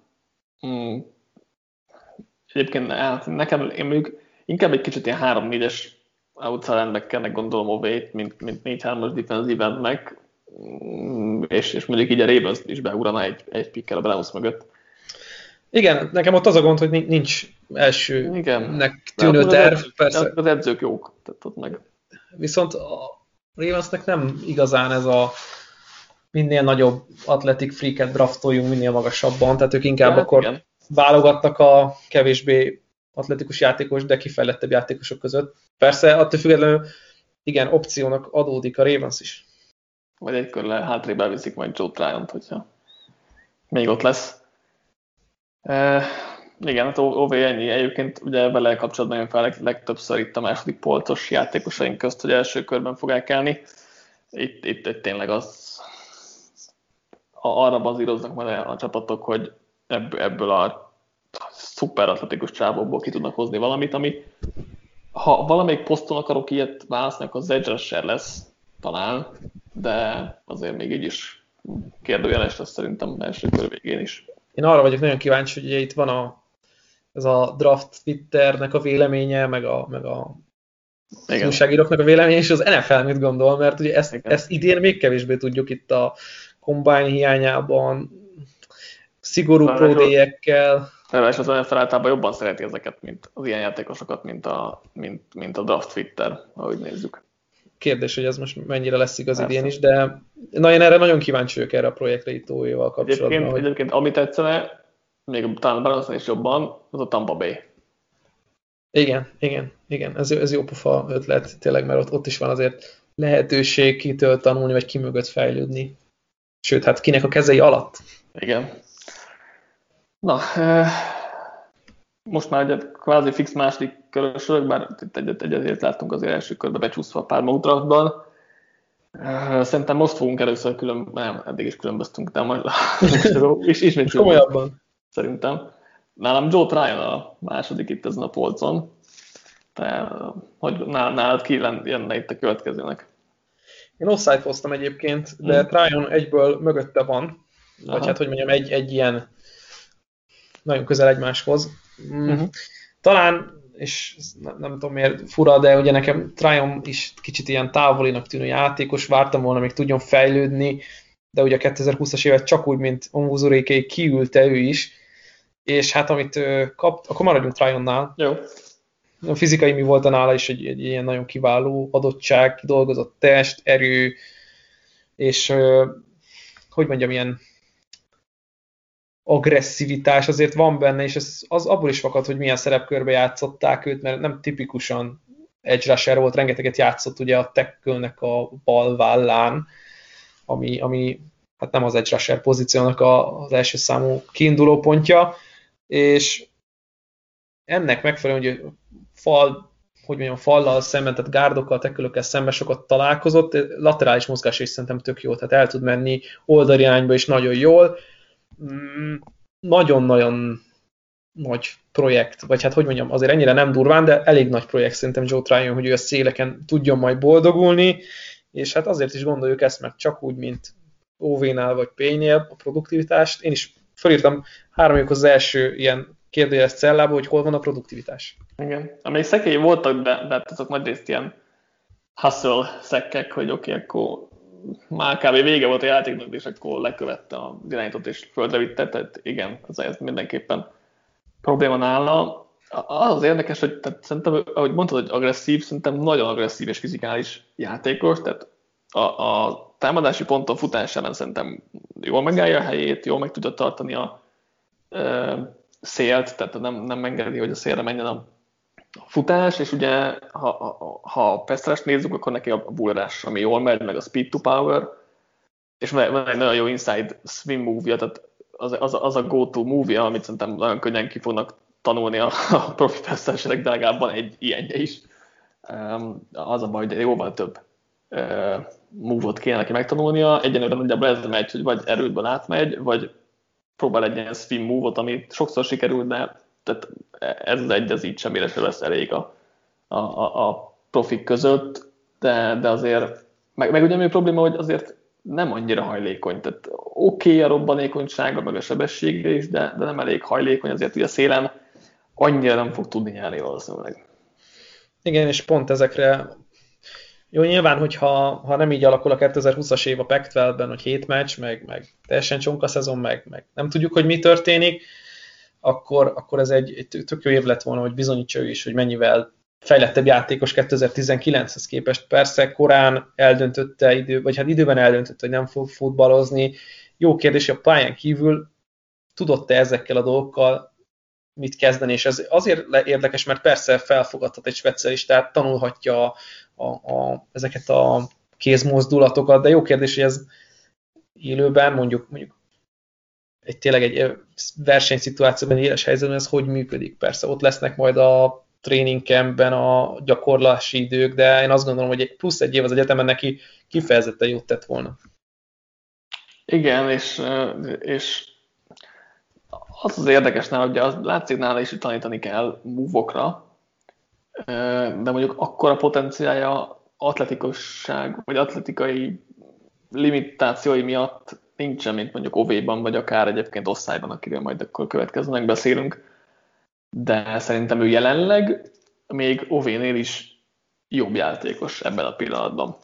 Speaker 1: Hmm. Egyébként nekem, én mondjuk inkább egy kicsit ilyen 3-4-es outside endbackernek gondolom ovét, mint, mint 4-3-as defensive endnek, mm, és, és mondjuk így a Ravens is beugrana egy, egy pikkel a Browns mögött.
Speaker 2: Igen, nekem ott az a gond, hogy nincs elsőnek tűnő terv.
Speaker 1: Az, persze. Az edzők jók, tehát ott meg.
Speaker 2: Viszont a Ravensnek nem igazán ez a minél nagyobb atletik freaket draftoljunk minél magasabban, tehát ők inkább ja, akkor igen. válogattak a kevésbé atletikus játékos, de kifejlettebb játékosok között. Persze, attól függetlenül igen, opciónak adódik a Ravens is.
Speaker 1: Vagy egy körle hátrébb elviszik majd Joe Tryon-t, hogyha még ott lesz. E, igen, hát OV ennyi. Egyébként ugye vele kapcsolatban jön fel legtöbbször itt a második polcos játékosaink közt, hogy első körben fog elkelni. Itt, itt, itt tényleg az arra bazíroznak majd a csapatok, hogy ebből a szuper atletikus csávokból ki tudnak hozni valamit, ami ha valamelyik poszton akarok ilyet választani, akkor az edge lesz talán, de azért még így is kérdőjeles lesz szerintem első kör végén is.
Speaker 2: Én arra vagyok nagyon kíváncsi, hogy ugye itt van a, ez a draft Twitternek a véleménye, meg a, meg a újságíróknak a véleménye, és az NFL mit gondol, mert ugye ezt, ezt idén még kevésbé tudjuk itt a combine hiányában, szigorú pródéjekkel.
Speaker 1: És az NFL általában jobban szereti ezeket, mint az ilyen játékosokat, mint a, mint, mint a draft Twitter, ahogy nézzük.
Speaker 2: Kérdés, hogy ez most mennyire lesz igaz Persze. idén is, de na, én erre nagyon kíváncsi vagyok erre a projektre itt kapcsolatban.
Speaker 1: Egyébként, hogy... egyébként amit tetszene, még talán Brunson is jobban, az a Tampa Bay.
Speaker 2: Igen, igen, igen, ez, ez jó pofa ötlet tényleg, mert ott, ott is van azért lehetőség kitől tanulni, vagy ki mögött fejlődni. Sőt, hát kinek a kezei alatt.
Speaker 1: Igen. Na, most már egy kvázi fix második körösök, bár itt egyet egyet láttunk azért első körbe becsúszva a pár draftban. Szerintem most fogunk először külön, nem, eddig is különböztünk, de majd [laughs] és ismét
Speaker 2: komolyabban.
Speaker 1: Szerintem. Nálam Joe Tryon a második itt ezen a polcon. Te, hogy nálad ki jönne itt a következőnek?
Speaker 2: Én offside hoztam egyébként, de hmm. Tryon egyből mögötte van. Aha. Vagy hát, hogy mondjam, egy, egy ilyen nagyon közel egymáshoz. Uh-huh. Talán, és nem, nem tudom miért fura, de ugye nekem Tryon is kicsit ilyen távolinak tűnő játékos, vártam volna, még tudjon fejlődni, de ugye a 2020-as évet csak úgy, mint Onvuzuréké kiülte ő is, és hát amit kapt, akkor maradjunk Tryonnál.
Speaker 1: Jó.
Speaker 2: A fizikai mi volt a nála is egy, egy ilyen nagyon kiváló adottság, dolgozott test, erő, és hogy mondjam, ilyen agresszivitás azért van benne, és ez az abból is fakad, hogy milyen szerepkörbe játszották őt, mert nem tipikusan edge rusher volt, rengeteget játszott ugye a tackle a bal vállán, ami, ami hát nem az edge rusher pozíciónak a, az első számú kiinduló pontja, és ennek megfelelően, hogy fal, hogy mondjam, fallal szemben, tehát gárdokkal, tekölökkel szemben sokat találkozott, laterális mozgás is szerintem tök jó, tehát el tud menni oldalirányba is nagyon jól, Mm, nagyon-nagyon nagy projekt, vagy hát hogy mondjam, azért ennyire nem durván, de elég nagy projekt szerintem Joe Tryon, hogy ő a széleken tudjon majd boldogulni, és hát azért is gondoljuk ezt meg csak úgy, mint OV-nál vagy P-nél a produktivitást. Én is felírtam három az első ilyen kérdőjeles cellába, hogy hol van a produktivitás.
Speaker 1: Igen. Amelyik szekély voltak, de, de hát azok nagyrészt ilyen hustle szekkek, hogy oké, okay, akkor már kb. vége volt a játéknak, és akkor lekövette a irányítót és földre vitte, tehát igen, ez, ez mindenképpen probléma nála. Az érdekes, hogy tehát szerintem, ahogy mondtad, hogy agresszív, szerintem nagyon agresszív és fizikális játékos, tehát a, a támadási ponton futásában szerintem jól megállja a helyét, jól meg tudja tartani a, szélt, tehát nem, nem engedi, hogy a szélre menjen a futás, és ugye ha, ha, a Pestrest nézzük, akkor neki a bullerás, ami jól megy, meg a speed to power, és van egy nagyon jó inside swim move tehát az, az, az a go-to movie, amit szerintem nagyon könnyen ki fognak tanulni a, a profi feszteserek, de legalább van egy ilyenje is. Az a baj, hogy jóval több move-ot kéne neki megtanulnia. Egyenlőre nagyjából ez megy, hogy vagy erődből átmegy, vagy próbál egy ilyen swim move-ot, amit sokszor sikerül, de tehát ez az egy, az így semmire sem lesz elég a, a, a, a profik között, de, de azért, meg, meg ugye mi a probléma, hogy azért nem annyira hajlékony. Tehát oké okay a robbanékonysága, meg a sebessége is, de, de nem elég hajlékony, azért ugye a szélen annyira nem fog tudni nyerni valószínűleg.
Speaker 2: Igen, és pont ezekre jó, nyilván, hogyha ha nem így alakul a 2020-as év a pac ben hogy 7 meccs, meg, meg teljesen csonka szezon, meg, meg nem tudjuk, hogy mi történik, akkor, akkor ez egy, egy tök jó év lett volna, hogy bizonyítsa ő is, hogy mennyivel fejlettebb játékos 2019-hez képest. Persze korán eldöntötte idő, vagy hát időben eldöntötte, hogy nem fog futballozni. Jó kérdés, a pályán kívül tudott-e ezekkel a dolgokkal mit kezdeni, és ez azért érdekes, mert persze felfogadhat egy specialistát, tanulhatja a, a, a, ezeket a kézmozdulatokat, de jó kérdés, hogy ez élőben, mondjuk, mondjuk egy tényleg egy versenyszituációban, éles helyzetben ez hogy működik. Persze ott lesznek majd a training a gyakorlási idők, de én azt gondolom, hogy egy plusz egy év az egyetemen neki kifejezetten jót tett volna.
Speaker 1: Igen, és, és az az érdekes nála, hogy az látszik nála is, hogy tanítani kell move de mondjuk akkor a potenciája atletikusság, vagy atletikai limitációi miatt nincsen, mint mondjuk OV-ban, vagy akár egyébként osztályban, akiről majd akkor következőnek beszélünk. De szerintem ő jelenleg még OV-nél is jobb játékos ebben a pillanatban.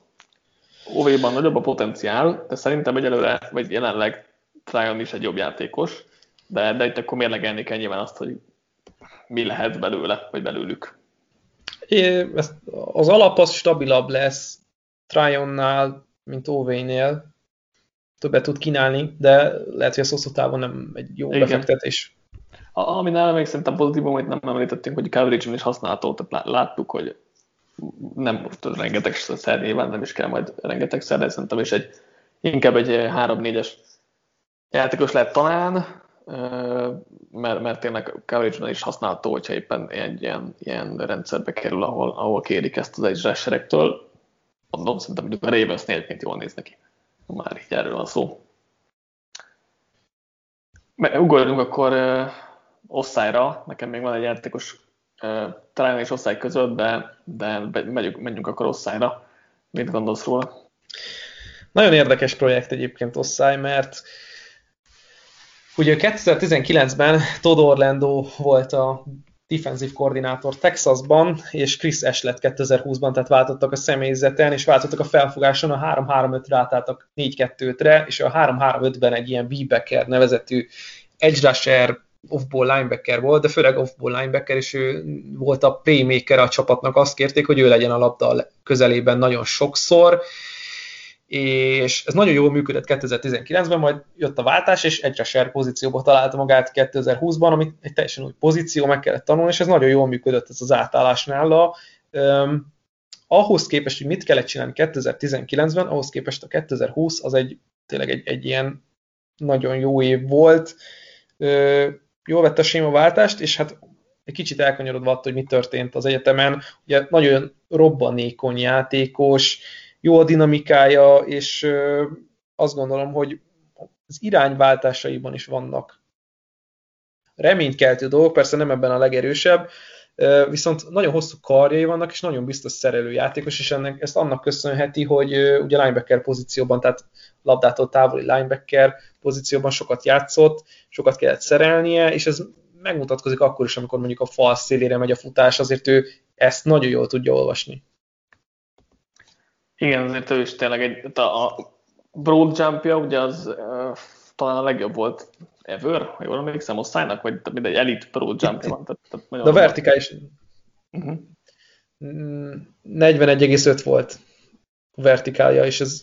Speaker 1: OV-ban nagyobb a potenciál, de szerintem egyelőre, vagy jelenleg Tryon is egy jobb játékos, de, de itt akkor mérlegelni kell nyilván azt, hogy mi lehet belőle, vagy belőlük.
Speaker 2: É, ezt, az alap az stabilabb lesz Tryonnál, mint OV-nél, többet tud kínálni, de lehet, hogy a hosszú távon nem egy jó Igen. befektetés.
Speaker 1: Ami nálam még szerintem pozitívum, amit nem említettünk, hogy coverage is használható, tehát láttuk, hogy nem rengeteg szer nyilván nem is kell majd rengeteg szer, de szerintem is egy, inkább egy 3-4-es játékos lehet talán, mert, mert tényleg coverage is használható, hogyha éppen egy ilyen, ilyen rendszerbe kerül, ahol, ahol kérik ezt az egy rusherektől. Mondom, szerintem mondjuk a ravens egyébként jól néz neki. Már így erről van szó. Ugorjunk akkor uh, osztályra. Nekem még van egy játékos uh, talán és osztály között, de, de megyünk, menjünk akkor osztályra. Mit gondolsz róla?
Speaker 2: Nagyon érdekes projekt egyébként osztály, mert Ugye 2019-ben Todd Orlando volt a defensív koordinátor Texasban, és Chris Ash lett 2020-ban, tehát váltottak a személyzeten, és váltottak a felfogáson, a 3-3-5-re átálltak 4-2-re, és a 3-3-5-ben egy ilyen B-backer nevezetű edge rusher, off-ball linebacker volt, de főleg off-ball linebacker, és ő volt a playmaker a csapatnak, azt kérték, hogy ő legyen a labda közelében nagyon sokszor, és ez nagyon jól működött 2019-ben, majd jött a váltás, és egyre share pozícióba találta magát 2020-ban, ami egy teljesen új pozíció, meg kellett tanulni, és ez nagyon jól működött ez az átállás nála. Um, ahhoz képest, hogy mit kellett csinálni 2019-ben, ahhoz képest a 2020 az egy tényleg egy, egy ilyen nagyon jó év volt. Uh, jól vett a sémaváltást, és hát egy kicsit elkanyarodva attól, hogy mi történt az egyetemen. Ugye nagyon robbanékony játékos, jó a dinamikája, és azt gondolom, hogy az irányváltásaiban is vannak reménykeltő dolgok, persze nem ebben a legerősebb, viszont nagyon hosszú karjai vannak, és nagyon biztos szerelő játékos, és ennek, ezt annak köszönheti, hogy ugye linebacker pozícióban, tehát labdától távoli linebacker pozícióban sokat játszott, sokat kellett szerelnie, és ez megmutatkozik akkor is, amikor mondjuk a fal szélére megy a futás, azért ő ezt nagyon jól tudja olvasni.
Speaker 1: Igen, azért ő is tényleg egy, a broad jumpja, ugye az uh, talán a legjobb volt ever, ha jól emlékszem, osztálynak, vagy mindegy, elite broad jumpja van. Tehát,
Speaker 2: tehát De a vertikális uh-huh. 41,5 volt a vertikálja, és ez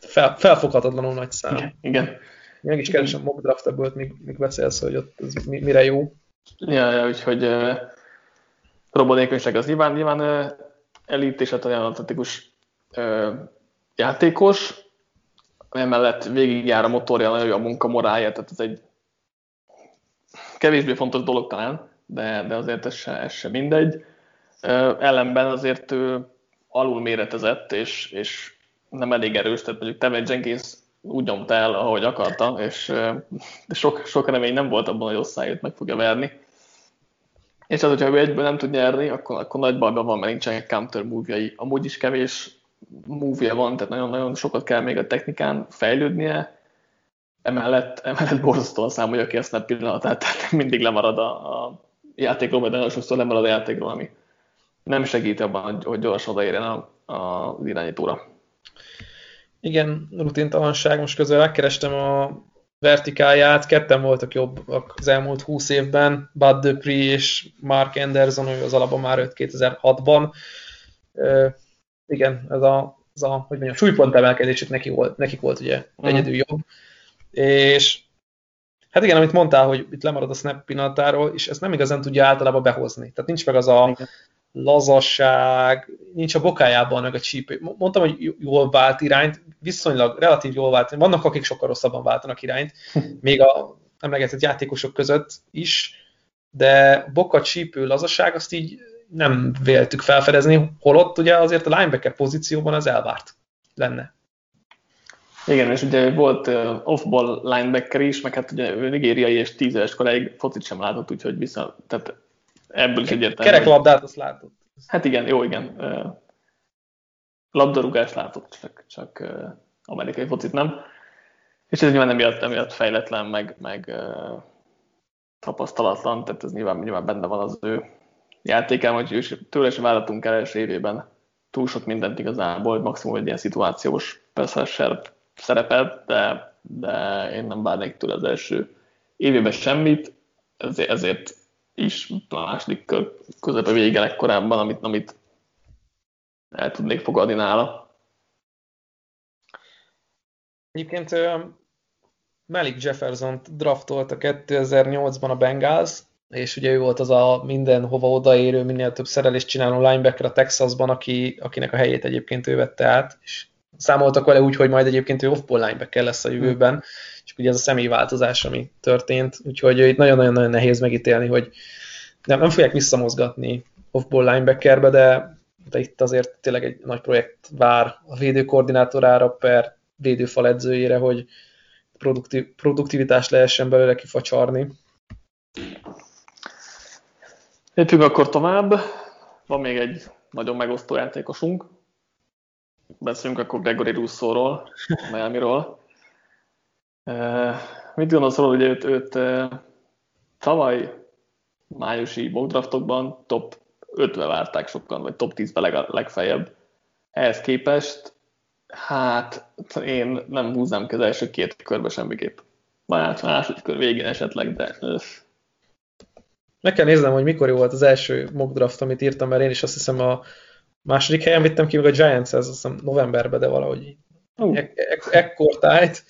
Speaker 2: fel, felfoghatatlanul nagy szám.
Speaker 1: Igen, igen.
Speaker 2: Meg is keresem mock draft ebből, még, még beszélsz, hogy ott ez mire jó.
Speaker 1: Ja, ja úgyhogy uh, robotnékonyság az nyilván, nyilván uh, elit és hát olyan atletikus uh, játékos, emellett végigjár a motorja, nagyon jó a munkamorálja, tehát ez egy kevésbé fontos dolog talán, de, de azért ez se, ez se mindegy. Ellenben azért ő alul méretezett, és, és nem elég erős, tehát mondjuk Tevin Jenkins úgy nyomta el, ahogy akarta, és de sok, sok remény nem volt abban, hogy osztályot meg fogja verni. És az, hogyha ő egyből nem tud nyerni, akkor, akkor nagy bajban van, mert nincsenek counter move Amúgy is kevés move van, tehát nagyon-nagyon sokat kell még a technikán fejlődnie. Emellett, emellett borzasztó a szám, hogy aki ezt pillanatát, tehát mindig lemarad a, a játékról, vagy nagyon sokszor lemarad a játékról, ami nem segít abban, hogy gyorsan odaérjen a, a, az irányítóra.
Speaker 2: Igen, rutintalanság. Most közben megkerestem a vertikáját, ketten voltak jobbak az elmúlt 20 évben, Bud Dupree és Mark Anderson, ő az alapban már 5 2006-ban. Igen, ez a, ez a hogy mondjam, súlypont emelkedésük neki volt, nekik volt ugye uh-huh. egyedül jobb. És hát igen, amit mondtál, hogy itt lemarad a snap pillanatáról, és ezt nem igazán tudja általában behozni. Tehát nincs meg az a igen lazasság, nincs a bokájában meg a csípő. Mondtam, hogy jól vált irányt, viszonylag relatív jól vált. Vannak, akik sokkal rosszabban váltanak irányt, [laughs] még a emlegetett játékosok között is, de boka, csípő, lazaság, azt így nem véltük felfedezni, holott ugye azért a linebacker pozícióban az elvárt lenne.
Speaker 1: Igen, és ugye volt off-ball linebacker is, meg hát ugye nigériai és tíz éves koráig focit sem látott, úgyhogy vissza, tehát Ebből is egyértelmű.
Speaker 2: Kereklabdát azt látott.
Speaker 1: Hát igen, jó, igen. Labdarúgást látott, csak, csak amerikai focit nem. És ez nyilván emiatt, emiatt fejletlen, meg, meg tapasztalatlan, tehát ez nyilván, nyilván benne van az ő játékán, hogy tőle is vállatunk el első évében túl sok mindent igazából, hogy maximum egy ilyen szituációs persze szerepet, de, de én nem várnék tőle az első évében semmit, ezért, ezért is a második kör közepe vége korábban, amit, amit el tudnék fogadni nála.
Speaker 2: Egyébként Malik Jefferson-t draftolta 2008-ban a Bengals, és ugye ő volt az a mindenhova odaérő, minél több szerelést csináló linebacker a Texasban, aki, akinek a helyét egyébként ő vette át, és számoltak vele úgy, hogy majd egyébként ő off-ball linebacker lesz a jövőben, és ugye ez a személyváltozás, ami történt, úgyhogy itt nagyon-nagyon nehéz megítélni, hogy nem, nem fogják visszamozgatni off-ball linebackerbe, de, de itt azért tényleg egy nagy projekt vár a védőkoordinátorára per védőfal edzőjére, hogy produktív, produktivitást lehessen belőle kifacsarni.
Speaker 1: Lépjünk akkor tovább. Van még egy nagyon megosztó játékosunk. Beszéljünk akkor Gregory Russo-ról, Miami-ról. Mit gondolsz róla, hogy őt, őt tavaly májusi mockdraftokban top 5-be várták sokan, vagy top 10-be leg, legfeljebb. Ehhez képest, hát én nem húznám ki az első két körbe semmiképp. Már második kör végén esetleg, de...
Speaker 2: Meg kell néznem, hogy mikor volt az első mock draft, amit írtam, mert én is azt hiszem a második helyen vittem ki, meg a Giants, ez azt hiszem novemberben, de valahogy uh. ekkor tájt.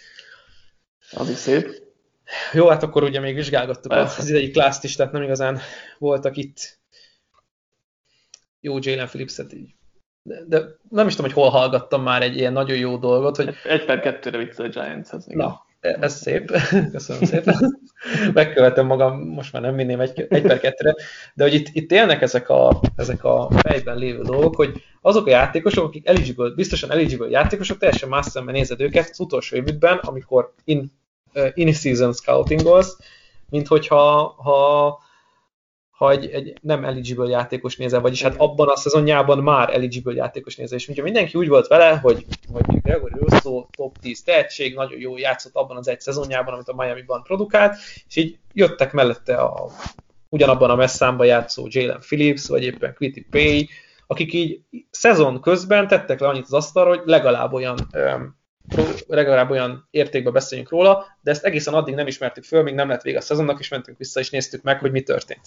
Speaker 1: Az is szép.
Speaker 2: Jó, hát akkor ugye még vizsgálgattuk Persze. az idei klászt is, tehát nem igazán voltak itt jó Jalen Phillips-et így. De, de, nem is tudom, hogy hol hallgattam már egy ilyen nagyon jó dolgot, hogy...
Speaker 1: Egy per kettőre vissza a Giants-hez.
Speaker 2: Na, ez szép. Köszönöm szépen. Megkövetem magam, most már nem minném egy, egy per kettőre, de hogy itt, itt élnek ezek a, ezek a fejben lévő dolgok, hogy azok a játékosok, akik eligible, biztosan eligible játékosok, teljesen más szemben nézed őket az utolsó évükben, amikor in in-season scoutingolsz, mint hogyha ha, ha egy, egy nem eligible játékos nézel, vagyis hát abban a szezonjában már eligible játékos nézel, és mindenki úgy volt vele, hogy, hogy Gregory Russo top 10 tehetség, nagyon jó játszott abban az egy szezonjában, amit a Miami-ban produkált, és így jöttek mellette a ugyanabban a messzámban játszó Jalen Phillips, vagy éppen Quitty Pay, akik így szezon közben tettek le annyit az asztalra, hogy legalább olyan legalább olyan értékben beszéljünk róla, de ezt egészen addig nem ismertük föl, még nem lett vége a szezonnak, és mentünk vissza, és néztük meg, hogy mi történt.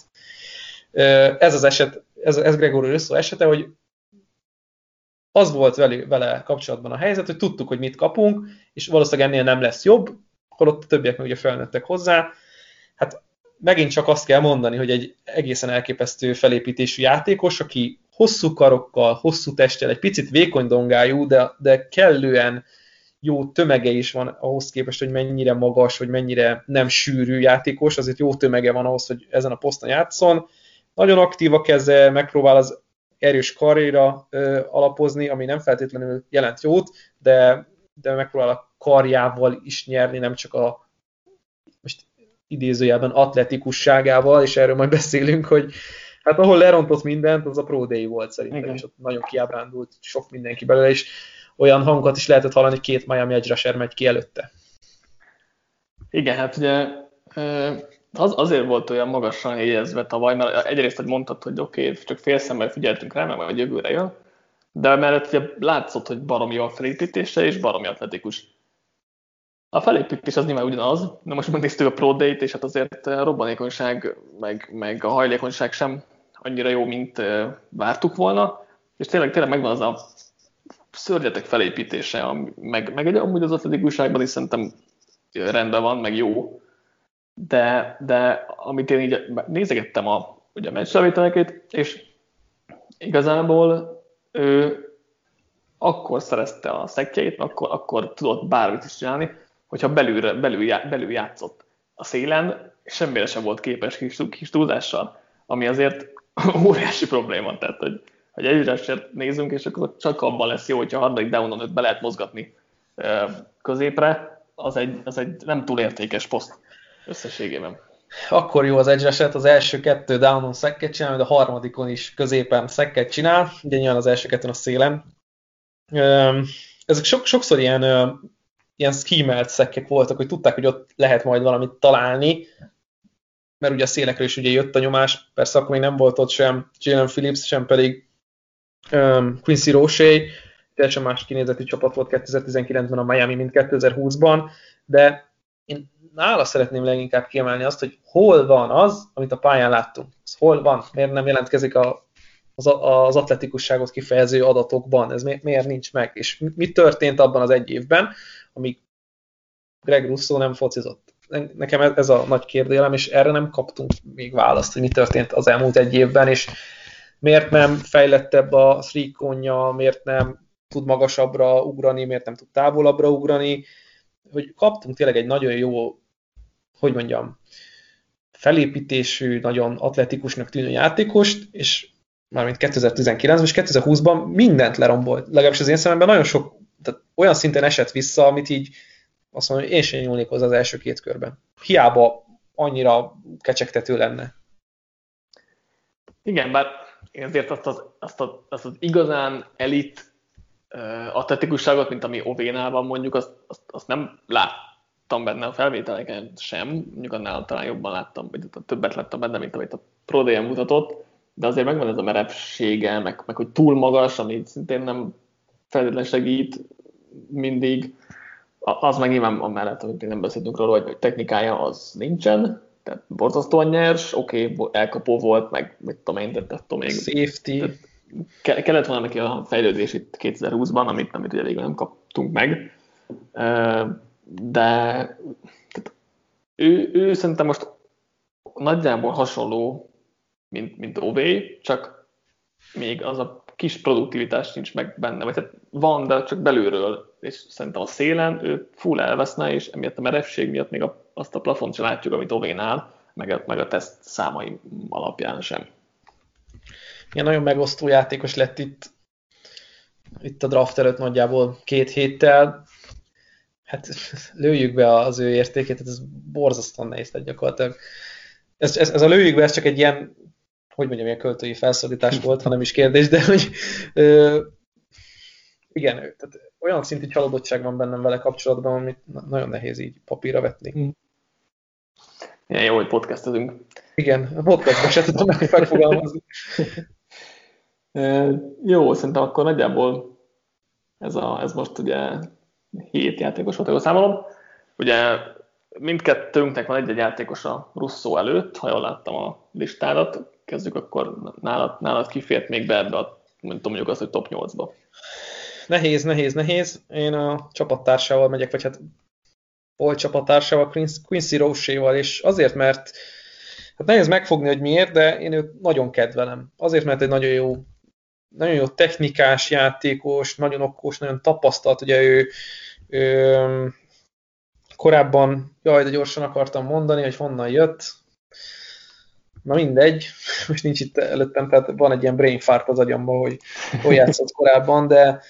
Speaker 2: Ez az eset, ez, ez Gregory Russo esete, hogy az volt vele, vele kapcsolatban a helyzet, hogy tudtuk, hogy mit kapunk, és valószínűleg ennél nem lesz jobb, holott a többiek meg ugye felnőttek hozzá. Hát megint csak azt kell mondani, hogy egy egészen elképesztő felépítésű játékos, aki hosszú karokkal, hosszú testtel, egy picit vékony dongájú, de, de kellően jó tömege is van ahhoz képest, hogy mennyire magas, hogy mennyire nem sűrű játékos, azért jó tömege van ahhoz, hogy ezen a poszton játszon. Nagyon aktív a keze, megpróbál az erős karriera ö, alapozni, ami nem feltétlenül jelent jót, de, de megpróbál a karjával is nyerni, nem csak a most idézőjelben atletikusságával, és erről majd beszélünk, hogy hát ahol lerontott mindent, az a Pro Day volt szerintem, Igen. és ott nagyon kiábrándult sok mindenki belőle, és olyan hangokat is lehetett hallani, hogy két Miami Edge megy ki előtte.
Speaker 1: Igen, hát ugye az, azért volt olyan magasan jegyezve tavaly, mert egyrészt, hogy mondtad, hogy oké, okay, csak fél szemmel figyeltünk rá, meg majd jövőre jön, de mellett ugye látszott, hogy baromi a felépítése, és baromi atletikus. A felépítés az nyilván ugyanaz, de most megnéztük a Pro Day-t, és hát azért a robbanékonyság, meg, meg a hajlékonyság sem annyira jó, mint vártuk volna, és tényleg, tényleg megvan az a szörnyetek felépítése, meg, meg egy, amúgy az atletikusságban is szerintem rendben van, meg jó, de, de amit én így nézegettem a, ugye a meccslevételeket, és igazából ő akkor szerezte a szekkjeit, akkor, akkor tudott bármit is csinálni, hogyha belülre, belül, belül játszott a szélen, semmire sem volt képes kis, kis túlzással, ami azért [laughs] óriási probléma, tehát hogy, hogy egyre nézünk, és akkor csak abban lesz jó, hogyha a harmadik downon őt be lehet mozgatni középre, az egy, az egy nem túl értékes poszt összességében.
Speaker 2: Akkor jó az edge az első kettő downon szekket csinál, de a harmadikon is középen szekket csinál, ugye nyilván az első kettőn a szélen. Ezek sok, sokszor ilyen, ilyen schemelt szekkek voltak, hogy tudták, hogy ott lehet majd valamit találni, mert ugye a szélekről is ugye jött a nyomás, persze akkor még nem volt ott sem Jalen Phillips, sem pedig um, Quincy Roche, teljesen más kinézetű csapat volt 2019-ben a Miami, mint 2020-ban, de nála szeretném leginkább kiemelni azt, hogy hol van az, amit a pályán láttunk. Ez hol van? Miért nem jelentkezik a, az, az atletikusságot kifejező adatokban? Ez miért, miért nincs meg? És mi történt abban az egy évben, amíg Greg Russo nem focizott? Nekem ez a nagy kérdélem, és erre nem kaptunk még választ, hogy mi történt az elmúlt egy évben, és miért nem fejlettebb a szríkonja, miért nem tud magasabbra ugrani, miért nem tud távolabbra ugrani, hogy kaptunk tényleg egy nagyon jó, hogy mondjam, felépítésű, nagyon atletikusnak tűnő játékost, és mármint 2019-ben és 2020-ban mindent lerombolt. Legalábbis az én szememben nagyon sok, tehát olyan szinten esett vissza, amit így azt mondom, hogy én sem nyúlnék hozzá az első két körben. Hiába annyira kecsegtető lenne.
Speaker 1: Igen, bár én azért azt az, azt, az, azt az igazán elit atletikusságot, mint ami Ovénál van mondjuk, azt, azt, azt nem láttam benne a felvételeken sem, mondjuk annál talán jobban láttam, vagy többet láttam benne, mint amit a Pro mutatott, de azért megvan ez a merevsége, meg, meg hogy túl magas, ami szintén nem feltétlenül segít mindig. Az meg nyilván amellett, amit nem beszéltünk róla, hogy technikája az nincsen, tehát borzasztóan nyers, oké, okay, elkapó volt, meg mit tudom én, tehát attól még...
Speaker 2: Safety.
Speaker 1: Ke- kellett volna neki a fejlődés itt 2020-ban, amit, amit ugye végül nem kaptunk meg, de ő, ő szerintem most nagyjából hasonló, mint, mint OV, csak még az a kis produktivitás nincs meg benne, vagy hát van, de csak belülről, és szerintem a szélen ő full elveszne, és emiatt a merevség miatt még a, azt a plafont sem látjuk, amit Ovénál, meg a, meg a teszt számai alapján sem.
Speaker 2: Igen, nagyon megosztó játékos lett itt, itt a draft előtt nagyjából két héttel. Hát [laughs] lőjük be az ő értékét, ez borzasztóan nehéz lett gyakorlatilag. Ez, ez, ez a lőjük be, ez csak egy ilyen hogy mondjam, ilyen költői felszólítás [laughs] volt, hanem is kérdés, de hogy ö, igen, tehát olyan szintű csalódottság van bennem vele kapcsolatban, amit nagyon nehéz így papírra vetni. Mm.
Speaker 1: Igen, jó, hogy podcastezünk.
Speaker 2: Igen, a podcastban se tudom meg megfogalmazni. [laughs]
Speaker 1: jó, szerintem akkor nagyjából ez, a, ez most ugye hét játékos volt, jól számolom. Ugye mindkettőnknek van egy-egy játékos a Russzó előtt, ha jól láttam a listádat kezdjük, akkor nálad, nálad kifért még be ebbe a, mondjuk azt, hogy top 8-ba.
Speaker 2: Nehéz, nehéz, nehéz. Én a csapattársával megyek, vagy hát volt csapattársával, Quincy Roche-val, és azért, mert hát nehéz megfogni, hogy miért, de én őt nagyon kedvelem. Azért, mert egy nagyon jó, nagyon jó technikás játékos, nagyon okos, nagyon tapasztalt, ugye ő, ő korábban, jaj, de gyorsan akartam mondani, hogy honnan jött, Na mindegy, [laughs] most nincs itt előttem, tehát van egy ilyen brain fart az agyamban, hogy hol játszott korábban, de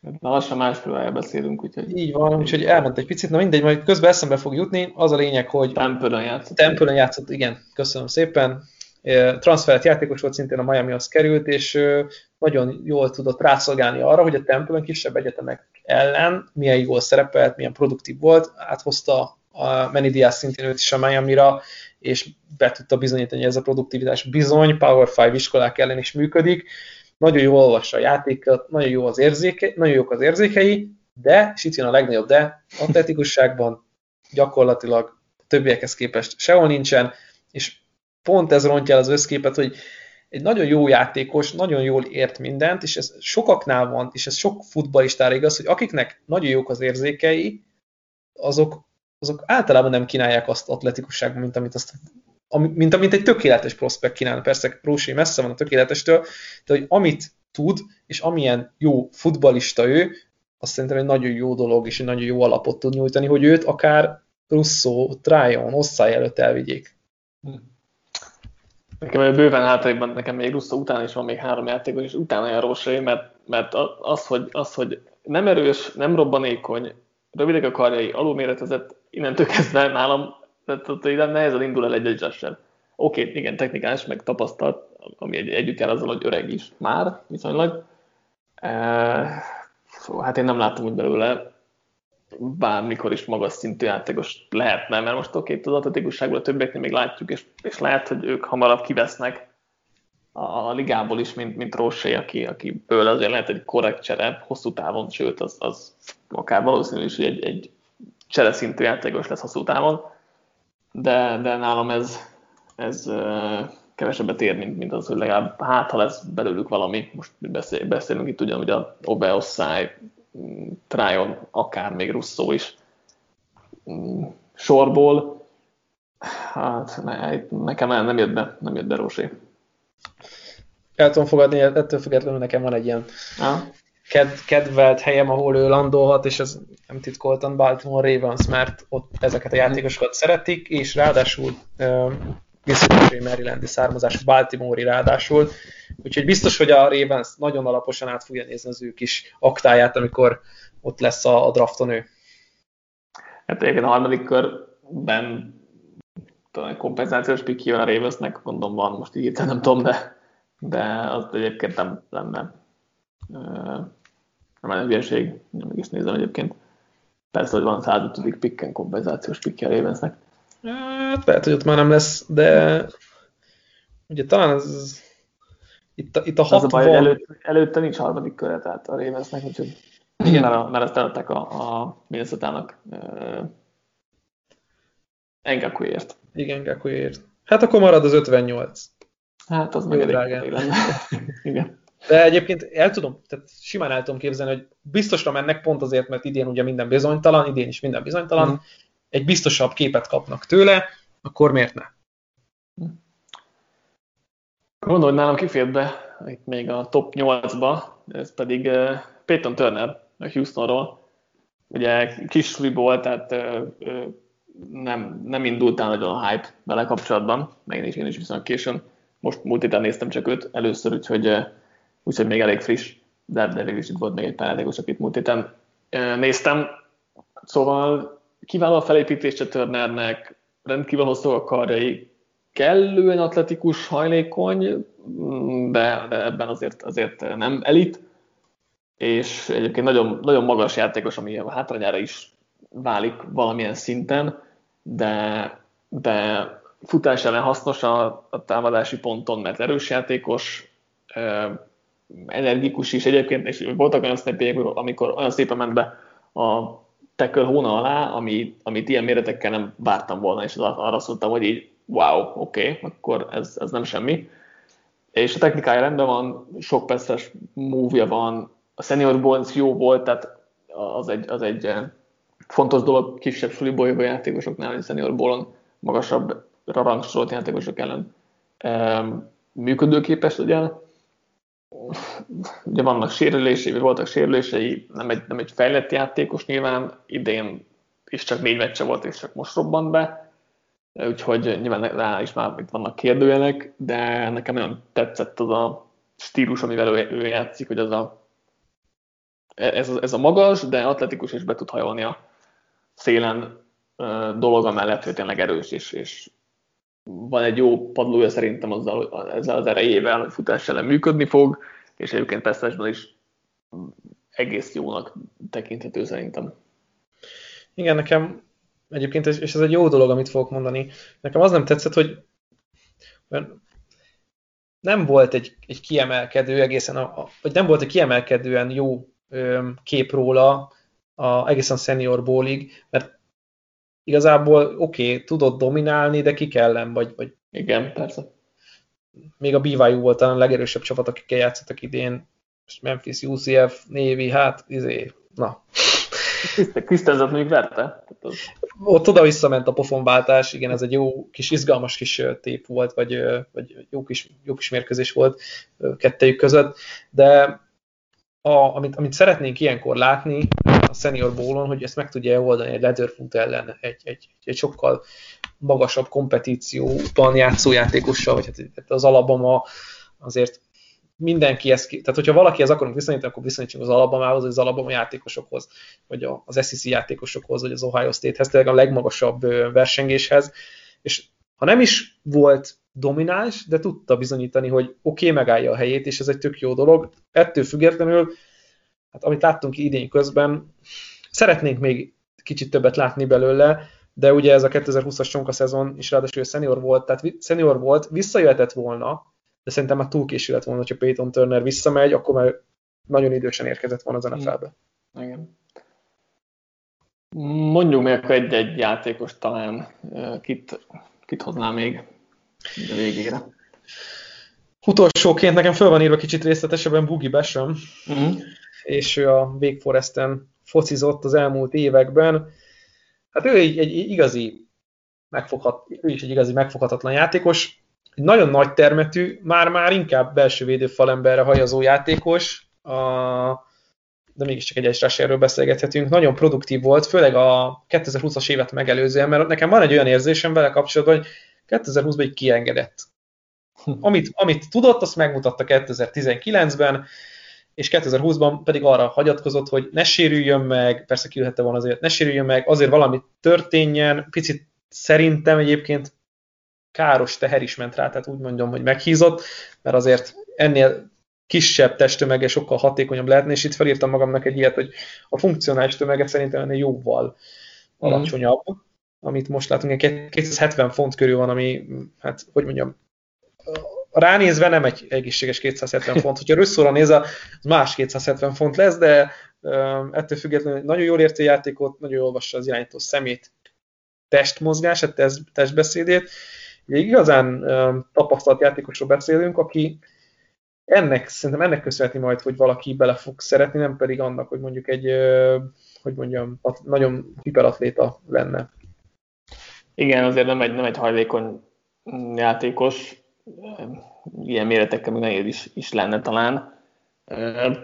Speaker 1: Na, lassan másfél beszélünk, úgyhogy...
Speaker 2: Így van, úgyhogy elment egy picit, na mindegy, majd közben eszembe fog jutni, az a lényeg, hogy...
Speaker 1: Tempőlen játszott.
Speaker 2: Tempőlen játszott, igen, köszönöm szépen. Transfert játékos volt, szintén a Miami-hoz került, és nagyon jól tudott rászolgálni arra, hogy a Tempőlen kisebb egyetemek ellen milyen jól szerepelt, milyen produktív volt, áthozta a Menidias szintén őt is a Miami-ra, és be tudta bizonyítani, hogy ez a produktivitás bizony Power 5 iskolák ellen is működik. Nagyon jól olvassa a játékot, nagyon, jó az érzéke, nagyon jók az érzékei, de, és itt jön a legnagyobb de, atletikusságban gyakorlatilag a többiekhez képest sehol nincsen, és pont ez rontja az összképet, hogy egy nagyon jó játékos, nagyon jól ért mindent, és ez sokaknál van, és ez sok futballistára igaz, hogy akiknek nagyon jók az érzékei, azok azok általában nem kínálják azt atletikusságban, mint amit, azt, mint amit egy tökéletes prospekt kínálna. Persze Rósi messze van a tökéletestől, de hogy amit tud, és amilyen jó futbalista ő, azt szerintem egy nagyon jó dolog, és egy nagyon jó alapot tud nyújtani, hogy őt akár Russo, Tryon, Osszai előtt elvigyék.
Speaker 1: Nekem bőven hátrébb nekem még Russo után is van még három játékos, és utána a Rósai, mert, mert az, hogy, az, hogy nem erős, nem robbanékony, rövidek a karjai, alulméretezett, innentől kezdve nálam tehát nem nehezen indul el egy egyessel. Oké, okay, igen, technikás, meg tapasztalt, ami egy, együtt jár azzal, hogy öreg is már viszonylag. E, hát én nem látom úgy belőle bármikor is magas szintű játékos lehetne, mert most oké, az atletikusságból a többieknél még látjuk, és, és lehet, hogy ők hamarabb kivesznek a, a ligából is, mint, mint Rossé, aki, akiből azért lehet egy korrekt csere hosszú távon, sőt, az, az akár valószínű is, hogy egy, egy csereszintű játékos lesz hosszú távon, de, de nálam ez, ez kevesebbet ér, mint, mint az, hogy legalább hát, ha lesz belőlük valami, most beszél, beszélünk itt ugyanúgy a Obeoszai, mm, Tryon, akár még Russo is mm, sorból, hát ne, nekem nem jött be, nem jött be Rósi.
Speaker 2: El tudom fogadni, ettől függetlenül nekem van egy ilyen ah ked, kedvelt helyem, ahol ő landolhat, és ez nem titkoltan Baltimore Ravens, mert ott ezeket a játékosokat szeretik, és ráadásul uh, Mississippi Marylandi származású Baltimore-i ráadásul, úgyhogy biztos, hogy a Ravens nagyon alaposan át fogja nézni az ő kis aktáját, amikor ott lesz a, a drafton ő.
Speaker 1: Hát egyébként a harmadik körben talán kompenzációs pick a Ravensnek, gondolom van, most így nem tudom, de, de az egyébként nem lenne nem egy hülyeség, nem is nézem egyébként. Persze, hogy van 105. pikken kompenzációs pikkje a Ravensnek.
Speaker 2: Hát lehet, hogy ott már nem lesz, de ugye talán ez itt a, itt a 60... Az a baj,
Speaker 1: előtt, előtte nincs harmadik köre, tehát a Ravensnek, úgyhogy igen, mert, mert ezt eladták a, a Minnesota-nak uh, Engakuért.
Speaker 2: Igen, Engakuért. Hát akkor marad az 58.
Speaker 1: Hát az meg elég lenne. igen.
Speaker 2: De egyébként el tudom, tehát simán el tudom képzelni, hogy biztosra mennek pont azért, mert idén ugye minden bizonytalan, idén is minden bizonytalan, mm. egy biztosabb képet kapnak tőle, akkor miért ne?
Speaker 1: Nálam kifért be itt még a top 8-ba, ez pedig uh, Peyton Turner a Houstonról. Ugye kis volt, tehát uh, nem, nem indult el nagyon a hype vele kapcsolatban, meg én is, én is viszont későn. Most múlt néztem csak őt először, úgyhogy uh, úgyhogy még elég friss, de, de végül is itt volt még egy pár játékos, akit múlt héten néztem. Szóval kiváló a felépítése Turnernek, rendkívül hosszú a karjai, kellően atletikus, hajlékony, de, de ebben azért, azért nem elit, és egyébként nagyon, nagyon magas játékos, ami a hátrányára is válik valamilyen szinten, de, de futás ellen hasznos a, a támadási ponton, mert erős játékos, energikus is egyébként, és voltak olyan snappjegyek, amikor olyan szépen ment be a tackle hóna alá, ami, amit ilyen méretekkel nem vártam volna, és arra szóltam, hogy így wow, oké, okay, akkor ez, ez nem semmi. És a technikája rendben van, sok perces move van, a senior bones jó volt, tehát az egy, az egy fontos dolog kisebb suliból játékosoknál, hogy senior bólon magasabbra rangsorolt játékosok ellen működőképes legyen. Ugye vannak sérülései, vagy voltak sérülései, nem egy, nem egy fejlett játékos nyilván, idén is csak négy meccse volt, és csak most robbant be, úgyhogy nyilván rá is már itt vannak kérdőjelek, de nekem nagyon tetszett az a stílus, amivel ő, ő játszik, hogy az a, ez, a, ez a magas, de atletikus és be tud hajolni a szélen dolog amellett, hogy tényleg erős, és, és van egy jó padlója szerintem azzal, ezzel az erejével, hogy futás ellen működni fog, és egyébként Pesztesben is egész jónak tekinthető szerintem.
Speaker 2: Igen, nekem egyébként, és ez egy jó dolog, amit fogok mondani, nekem az nem tetszett, hogy nem volt egy, egy kiemelkedő egészen, a, vagy nem volt egy kiemelkedően jó ö, kép róla a, egészen senior bólig, mert igazából oké, okay, tudott dominálni, de ki kellem, vagy, vagy...
Speaker 1: Igen, persze.
Speaker 2: Még a BYU volt a legerősebb csapat, akikkel játszottak idén, Memphis, UCF, Navy, hát, izé, na.
Speaker 1: Krisztenzet még verte?
Speaker 2: Ott oda visszament a pofonváltás, igen, ez egy jó kis izgalmas kis tép volt, vagy, vagy jó, kis, jó kis mérkőzés volt kettejük között, de a, amit, amit szeretnénk ilyenkor látni a senior bólon, hogy ezt meg tudja oldani egy Leatherfoot ellen, egy, egy, egy sokkal magasabb kompetícióban játszó játékossal, vagy hát az Alabama azért mindenki ezt, tehát hogyha valaki ez akarunk viszonyítani, akkor viszonyítsunk az Alabamához, vagy az Alabama játékosokhoz, vagy az SEC játékosokhoz, vagy az Ohio State-hez, tényleg a legmagasabb versengéshez, és ha nem is volt domináns, de tudta bizonyítani, hogy oké, okay, megállja a helyét, és ez egy tök jó dolog. Ettől függetlenül, hát amit láttunk idén közben, szeretnénk még kicsit többet látni belőle, de ugye ez a 2020-as csonka szezon is ráadásul senior volt, tehát senior volt, visszajöhetett volna, de szerintem már túl késő lett volna, hogyha Peyton Turner visszamegy, akkor már nagyon idősen érkezett volna az NFL-be.
Speaker 1: Igen. Mondjuk még akkor egy-egy játékos talán, kit, kit hoznál még a végére.
Speaker 2: Utolsóként nekem föl van írva kicsit részletesebben Boogie Basham, uh-huh. és ő a Wake Foresten focizott az elmúlt években. Hát ő egy, egy igazi megfoghat, ő is egy igazi megfoghatatlan játékos, nagyon nagy termetű, már-már inkább belső védőfalemberre hajazó játékos, a, de mégiscsak egy egy beszélgethetünk, nagyon produktív volt, főleg a 2020-as évet megelőzően, mert nekem van egy olyan érzésem vele kapcsolatban, hogy 2020-ban egy kiengedett. Amit, amit tudott, azt megmutatta 2019-ben, és 2020-ban pedig arra hagyatkozott, hogy ne sérüljön meg, persze kiülhette volna azért, ne sérüljön meg, azért valami történjen, picit szerintem egyébként káros teher is ment rá, tehát úgy mondjam, hogy meghízott, mert azért ennél kisebb testtömege sokkal hatékonyabb lehetne, és itt felírtam magamnak egy ilyet, hogy a funkcionális tömege szerintem ennél jóval mhm. alacsonyabb, mm. amit most látunk, 270 font körül van, ami, hát, hogy mondjam, ránézve nem egy egészséges 270 font. Hogyha rösszóra néz, az más 270 font lesz, de ettől függetlenül nagyon jól érti a játékot, nagyon jól olvassa az irányító szemét, testmozgását, test, testbeszédét, egy igazán tapasztalt játékosról beszélünk, aki ennek, szerintem ennek köszönheti majd, hogy valaki bele fog szeretni, nem pedig annak, hogy mondjuk egy, hogy mondjam, nagyon hiperatléta lenne.
Speaker 1: Igen, azért nem egy, nem egy hajlékony játékos, ilyen méretekkel még nehéz is, is lenne talán.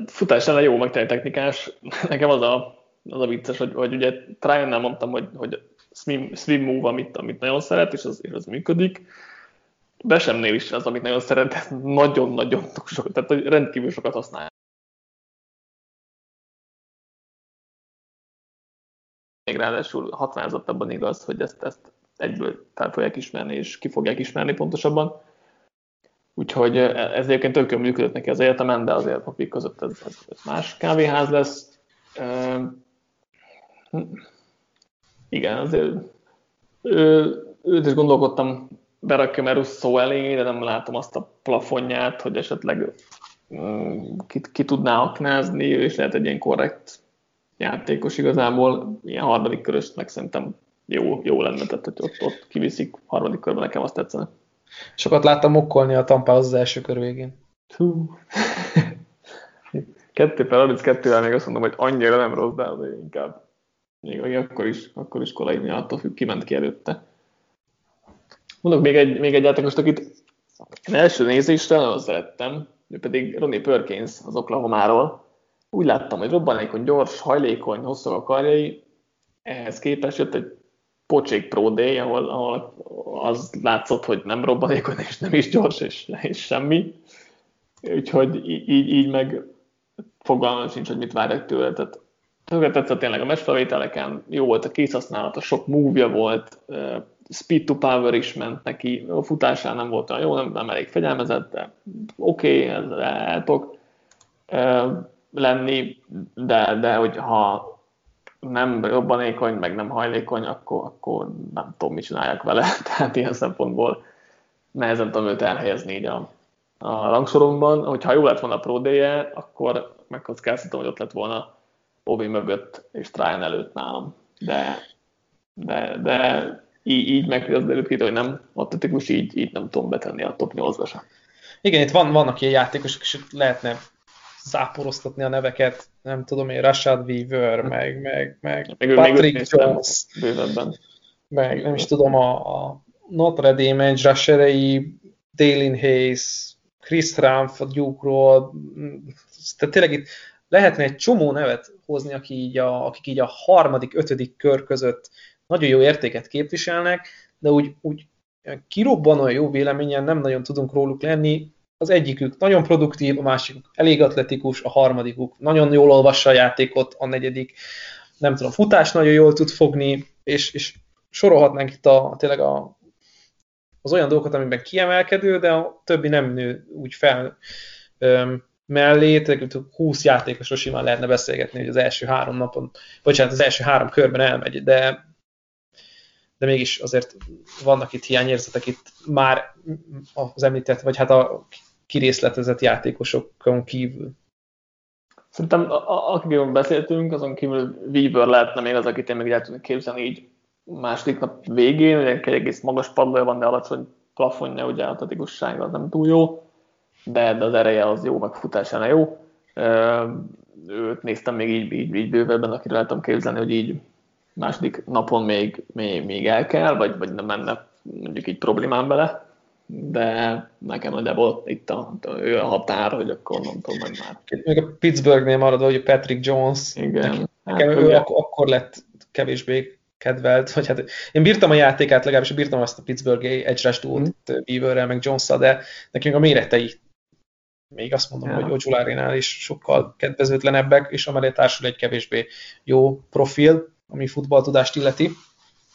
Speaker 1: Futás jó, meg technikás. [laughs] Nekem az a, az a vicces, hogy, hogy ugye Tryon-nál mondtam, hogy, hogy swim, swim move, amit, amit nagyon szeret, és az, és az működik. Besemnél is az, amit nagyon szeret, nagyon-nagyon sok, tehát rendkívül sokat használja. Még ráadásul hatványozottabban igaz, hogy ezt, ezt egyből fel fogják ismerni, és ki fogják ismerni pontosabban. Úgyhogy ez egyébként tök működött neki az egyetemen, de azért papír között ez, ez, ez más kávéház lesz igen, azért ő, őt is gondolkodtam berakjam Russo elé, de nem látom azt a plafonját, hogy esetleg ki, ki tudná aknázni, ő is lehet egy ilyen korrekt játékos igazából, ilyen harmadik körösnek szerintem jó, jó lenne, tehát hogy ott, ott kiviszik harmadik körben, nekem azt tetszene.
Speaker 2: Sokat láttam okkolni a tampához az első kör végén.
Speaker 1: Hú. 2 per 32-vel még azt mondom, hogy annyira nem rossz, de azért inkább még akkor is, akkor is korai, attól függ, kiment ki előtte. Mondok még egy, még egy játékost, akit első nézésre nagyon szerettem, ő pedig Ronnie Perkins az Oklahomáról. Úgy láttam, hogy robbanékony, gyors, hajlékony, hosszú a karjai, ehhez képest jött egy pocsék Pro Day, ahol, ahol az látszott, hogy nem robbanékony, és nem is gyors, és, és semmi. Úgyhogy így, így meg fogalmam sincs, hogy mit várják tőle. Tehát tökre tetszett tényleg a mesfelvételeken, jó volt a készhasználata, sok move volt, speed to power is ment neki, a futásán nem volt olyan jó, nem, nem elég fegyelmezett, de oké, okay, ezzel el lenni, de, de hogyha nem robbanékony, meg nem hajlékony, akkor, akkor nem tudom, mit csináljak vele. [laughs] Tehát ilyen szempontból nehezen tudom őt elhelyezni így a, a rangsoromban. Hogyha jó lett volna a Pro akkor megkockáztatom, hogy ott lett volna Obi mögött és Tryon előtt nálam. De, de, de így, így meg az előtt hogy nem atletikus, így, így nem tudom betenni a top 8-ba sem.
Speaker 2: Igen, itt van, vannak ilyen játékosok, és lehetne záporoztatni a neveket, nem tudom én, Rashad Weaver, meg, meg, meg még Patrick még Jones, bővebben. meg nem is tudom, a, a Notre Dame edge rusherei, Dalen Hayes, Chris Rumpf a Duke-ról, tehát tényleg itt lehetne egy csomó nevet hozni, aki így a, akik így a harmadik, ötödik kör között nagyon jó értéket képviselnek, de úgy, úgy kirobbanó jó véleményen nem nagyon tudunk róluk lenni, az egyikük nagyon produktív, a másikuk elég atletikus, a harmadikuk nagyon jól olvassa a játékot, a negyedik nem tudom, futás nagyon jól tud fogni, és, és sorolhatnánk itt a, tényleg a, az olyan dolgokat, amiben kiemelkedő, de a többi nem nő úgy fel mellé, tehát 20 játékosról simán lehetne beszélgetni, hogy az első három napon, bocsánat, az első három körben elmegy, de de mégis azért vannak itt hiányérzetek itt már az említett, vagy hát a kirészletezett játékosokon kívül.
Speaker 1: Szerintem akikről beszéltünk, azon kívül Weaver lehetne még az, akit én még el tudnék képzelni így második nap végén, ugye egy egész magas padlója van, de alacsony plafonja, ugye atletikussága nem túl jó, de, de az ereje az jó, meg futásánál jó. Őt néztem még így, így, így bővebben, akire lehetem képzelni, hogy így második napon még, még, még el kell, vagy, vagy nem menne mondjuk így problémám bele, de nekem nagyjából itt a, ő a határ, hogy akkor nem tudom meg már.
Speaker 2: Még a Pittsburghnél maradva, hogy Patrick Jones,
Speaker 1: Igen.
Speaker 2: nekem hát, ő ugye. ak- akkor lett kevésbé kedvelt, vagy hát én bírtam a játékát, legalábbis bírtam azt a Pittsburgh edge rush mm. Beaverrel, meg jones de nekünk a méretei még azt mondom, ja. hogy Ojulárinál is sokkal kedvezőtlenebbek, és amellé társul egy kevésbé jó profil, ami futballtudást illeti.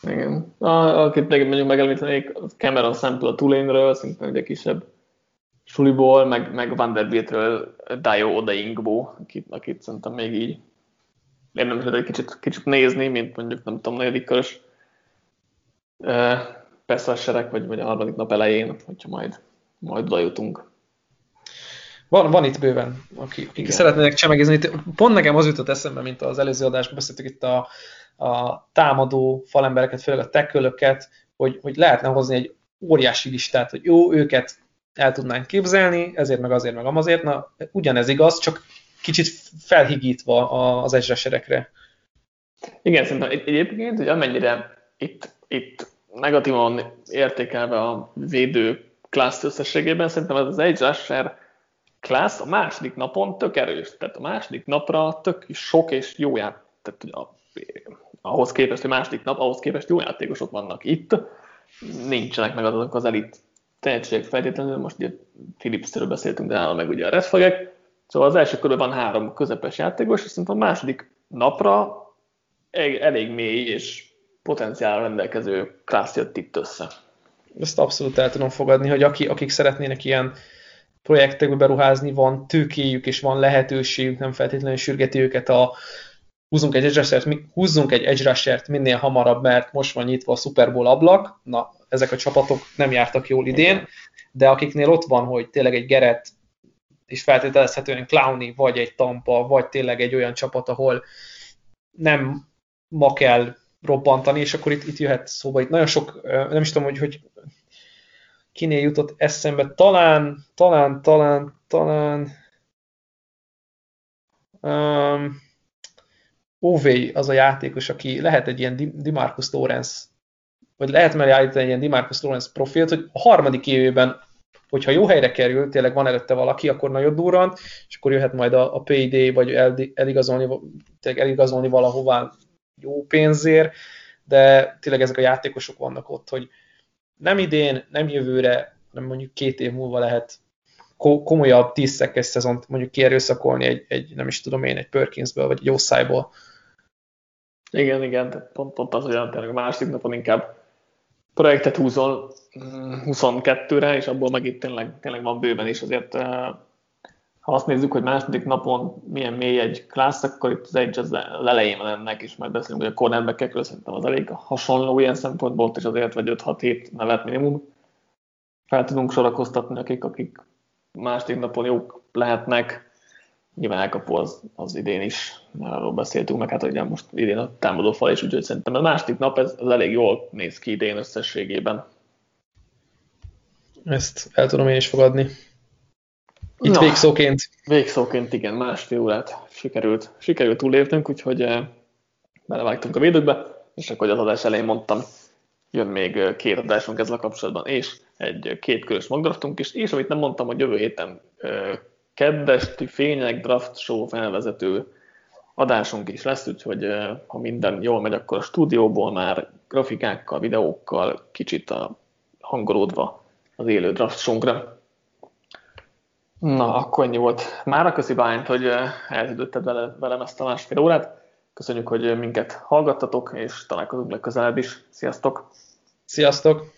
Speaker 1: Igen. A, akit még mondjuk megemlítenék, Cameron Sample a Tulane-ről, szintén egy kisebb suliból, meg, meg Vanderbiltről Dio Odaingbo, akit, akit szerintem még így érdemes egy kicsit, kicsit nézni, mint mondjuk nem tudom, negyedik körös Peszesserek, vagy, vagy a harmadik nap elején, hogyha majd, majd oda jutunk.
Speaker 2: Van, van itt bőven, akik, akik szeretnének csemegezni. Pont nekem az jutott eszembe, mint az előző adásban beszéltük itt a, a támadó falembereket, főleg a tekölöket, hogy, hogy lehetne hozni egy óriási listát, hogy jó, őket el tudnánk képzelni, ezért meg azért meg amazért, na ugyanez igaz, csak kicsit felhigítva az egyreserekre.
Speaker 1: Igen, szerintem egyébként, hogy amennyire itt, itt negatívan értékelve a védő klassz összességében, szerintem ez az egy rusher klassz a második napon tök erős. Tehát a második napra tök sok és jó ját, tehát a ahhoz képest, hogy második nap, ahhoz képest jó játékosok vannak itt, nincsenek meg azok az elit tehetségek feltétlenül, most ugye Philips-ről beszéltünk, de nála meg ugye a Redfagek, szóval az első körben van három közepes játékos, és szerintem a második napra elég mély és potenciál rendelkező klassz jött itt össze.
Speaker 2: Ezt abszolút el tudom fogadni, hogy aki, akik szeretnének ilyen projektekbe beruházni, van tőkéjük és van lehetőségük, nem feltétlenül sürgeti őket a, húzunk egy edge rushert, húzzunk egy edge rushert minél hamarabb, mert most van nyitva a Super Bowl ablak, na, ezek a csapatok nem jártak jól idén, de akiknél ott van, hogy tényleg egy Geret és feltételezhetően Clowny, vagy egy Tampa, vagy tényleg egy olyan csapat, ahol nem ma kell robbantani, és akkor itt, itt jöhet szóba. Itt nagyon sok, nem is tudom, hogy, hogy kinél jutott eszembe, talán, talán, talán, talán um, OV az a játékos, aki lehet egy ilyen Dimarcus Lawrence, vagy lehet mellé egy ilyen Dimarcus Lawrence profilt, hogy a harmadik évében, hogyha jó helyre kerül, tényleg van előtte valaki, akkor nagyon durrant, és akkor jöhet majd a, a PD, vagy eligazolni, tényleg eligazolni valahová jó pénzért, de tényleg ezek a játékosok vannak ott, hogy nem idén, nem jövőre, hanem mondjuk két év múlva lehet komolyabb tízszekes szezont mondjuk kierőszakolni egy, egy, nem is tudom én, egy Perkinsből, vagy egy Oszájból.
Speaker 1: Igen, igen, pont, pont az, hogy a másik napon inkább projektet húzol 22-re, mm, és abból meg itt tényleg, tényleg van bőven is, azért ha azt nézzük, hogy második napon milyen mély egy klassz, akkor itt az egy az elején ennek, és majd beszélünk, hogy a cornerback szerintem az elég hasonló ilyen szempontból, és azért vagy 5-6-7 nevet minimum fel tudunk sorakoztatni, akik, akik második napon jók lehetnek. Nyilván elkapó az, az idén is, mert arról beszéltünk meg, hát ugye most idén a támadó fal is, úgyhogy szerintem a második nap ez, ez elég jól néz ki idén összességében.
Speaker 2: Ezt el tudom én is fogadni. Itt Na, végszóként.
Speaker 1: Végszóként igen, másfél órát sikerült, sikerült túléltünk, úgyhogy eh, belevágtunk a védőkbe, és akkor az adás elején mondtam, jön még eh, két adásunk ezzel kapcsolatban, és egy két körös magdraftunk is, és amit nem mondtam, hogy jövő héten eh, keddesti fények draft show felvezető adásunk is lesz, úgyhogy ha minden jól megy, akkor a stúdióból már grafikákkal, videókkal kicsit a hangolódva az élő draft shownkra. Na, akkor ennyi volt. Mára köszi Bányt, hogy elhűdötted vele, velem ezt a másfél órát. Köszönjük, hogy minket hallgattatok, és találkozunk legközelebb is. Sziasztok!
Speaker 2: Sziasztok!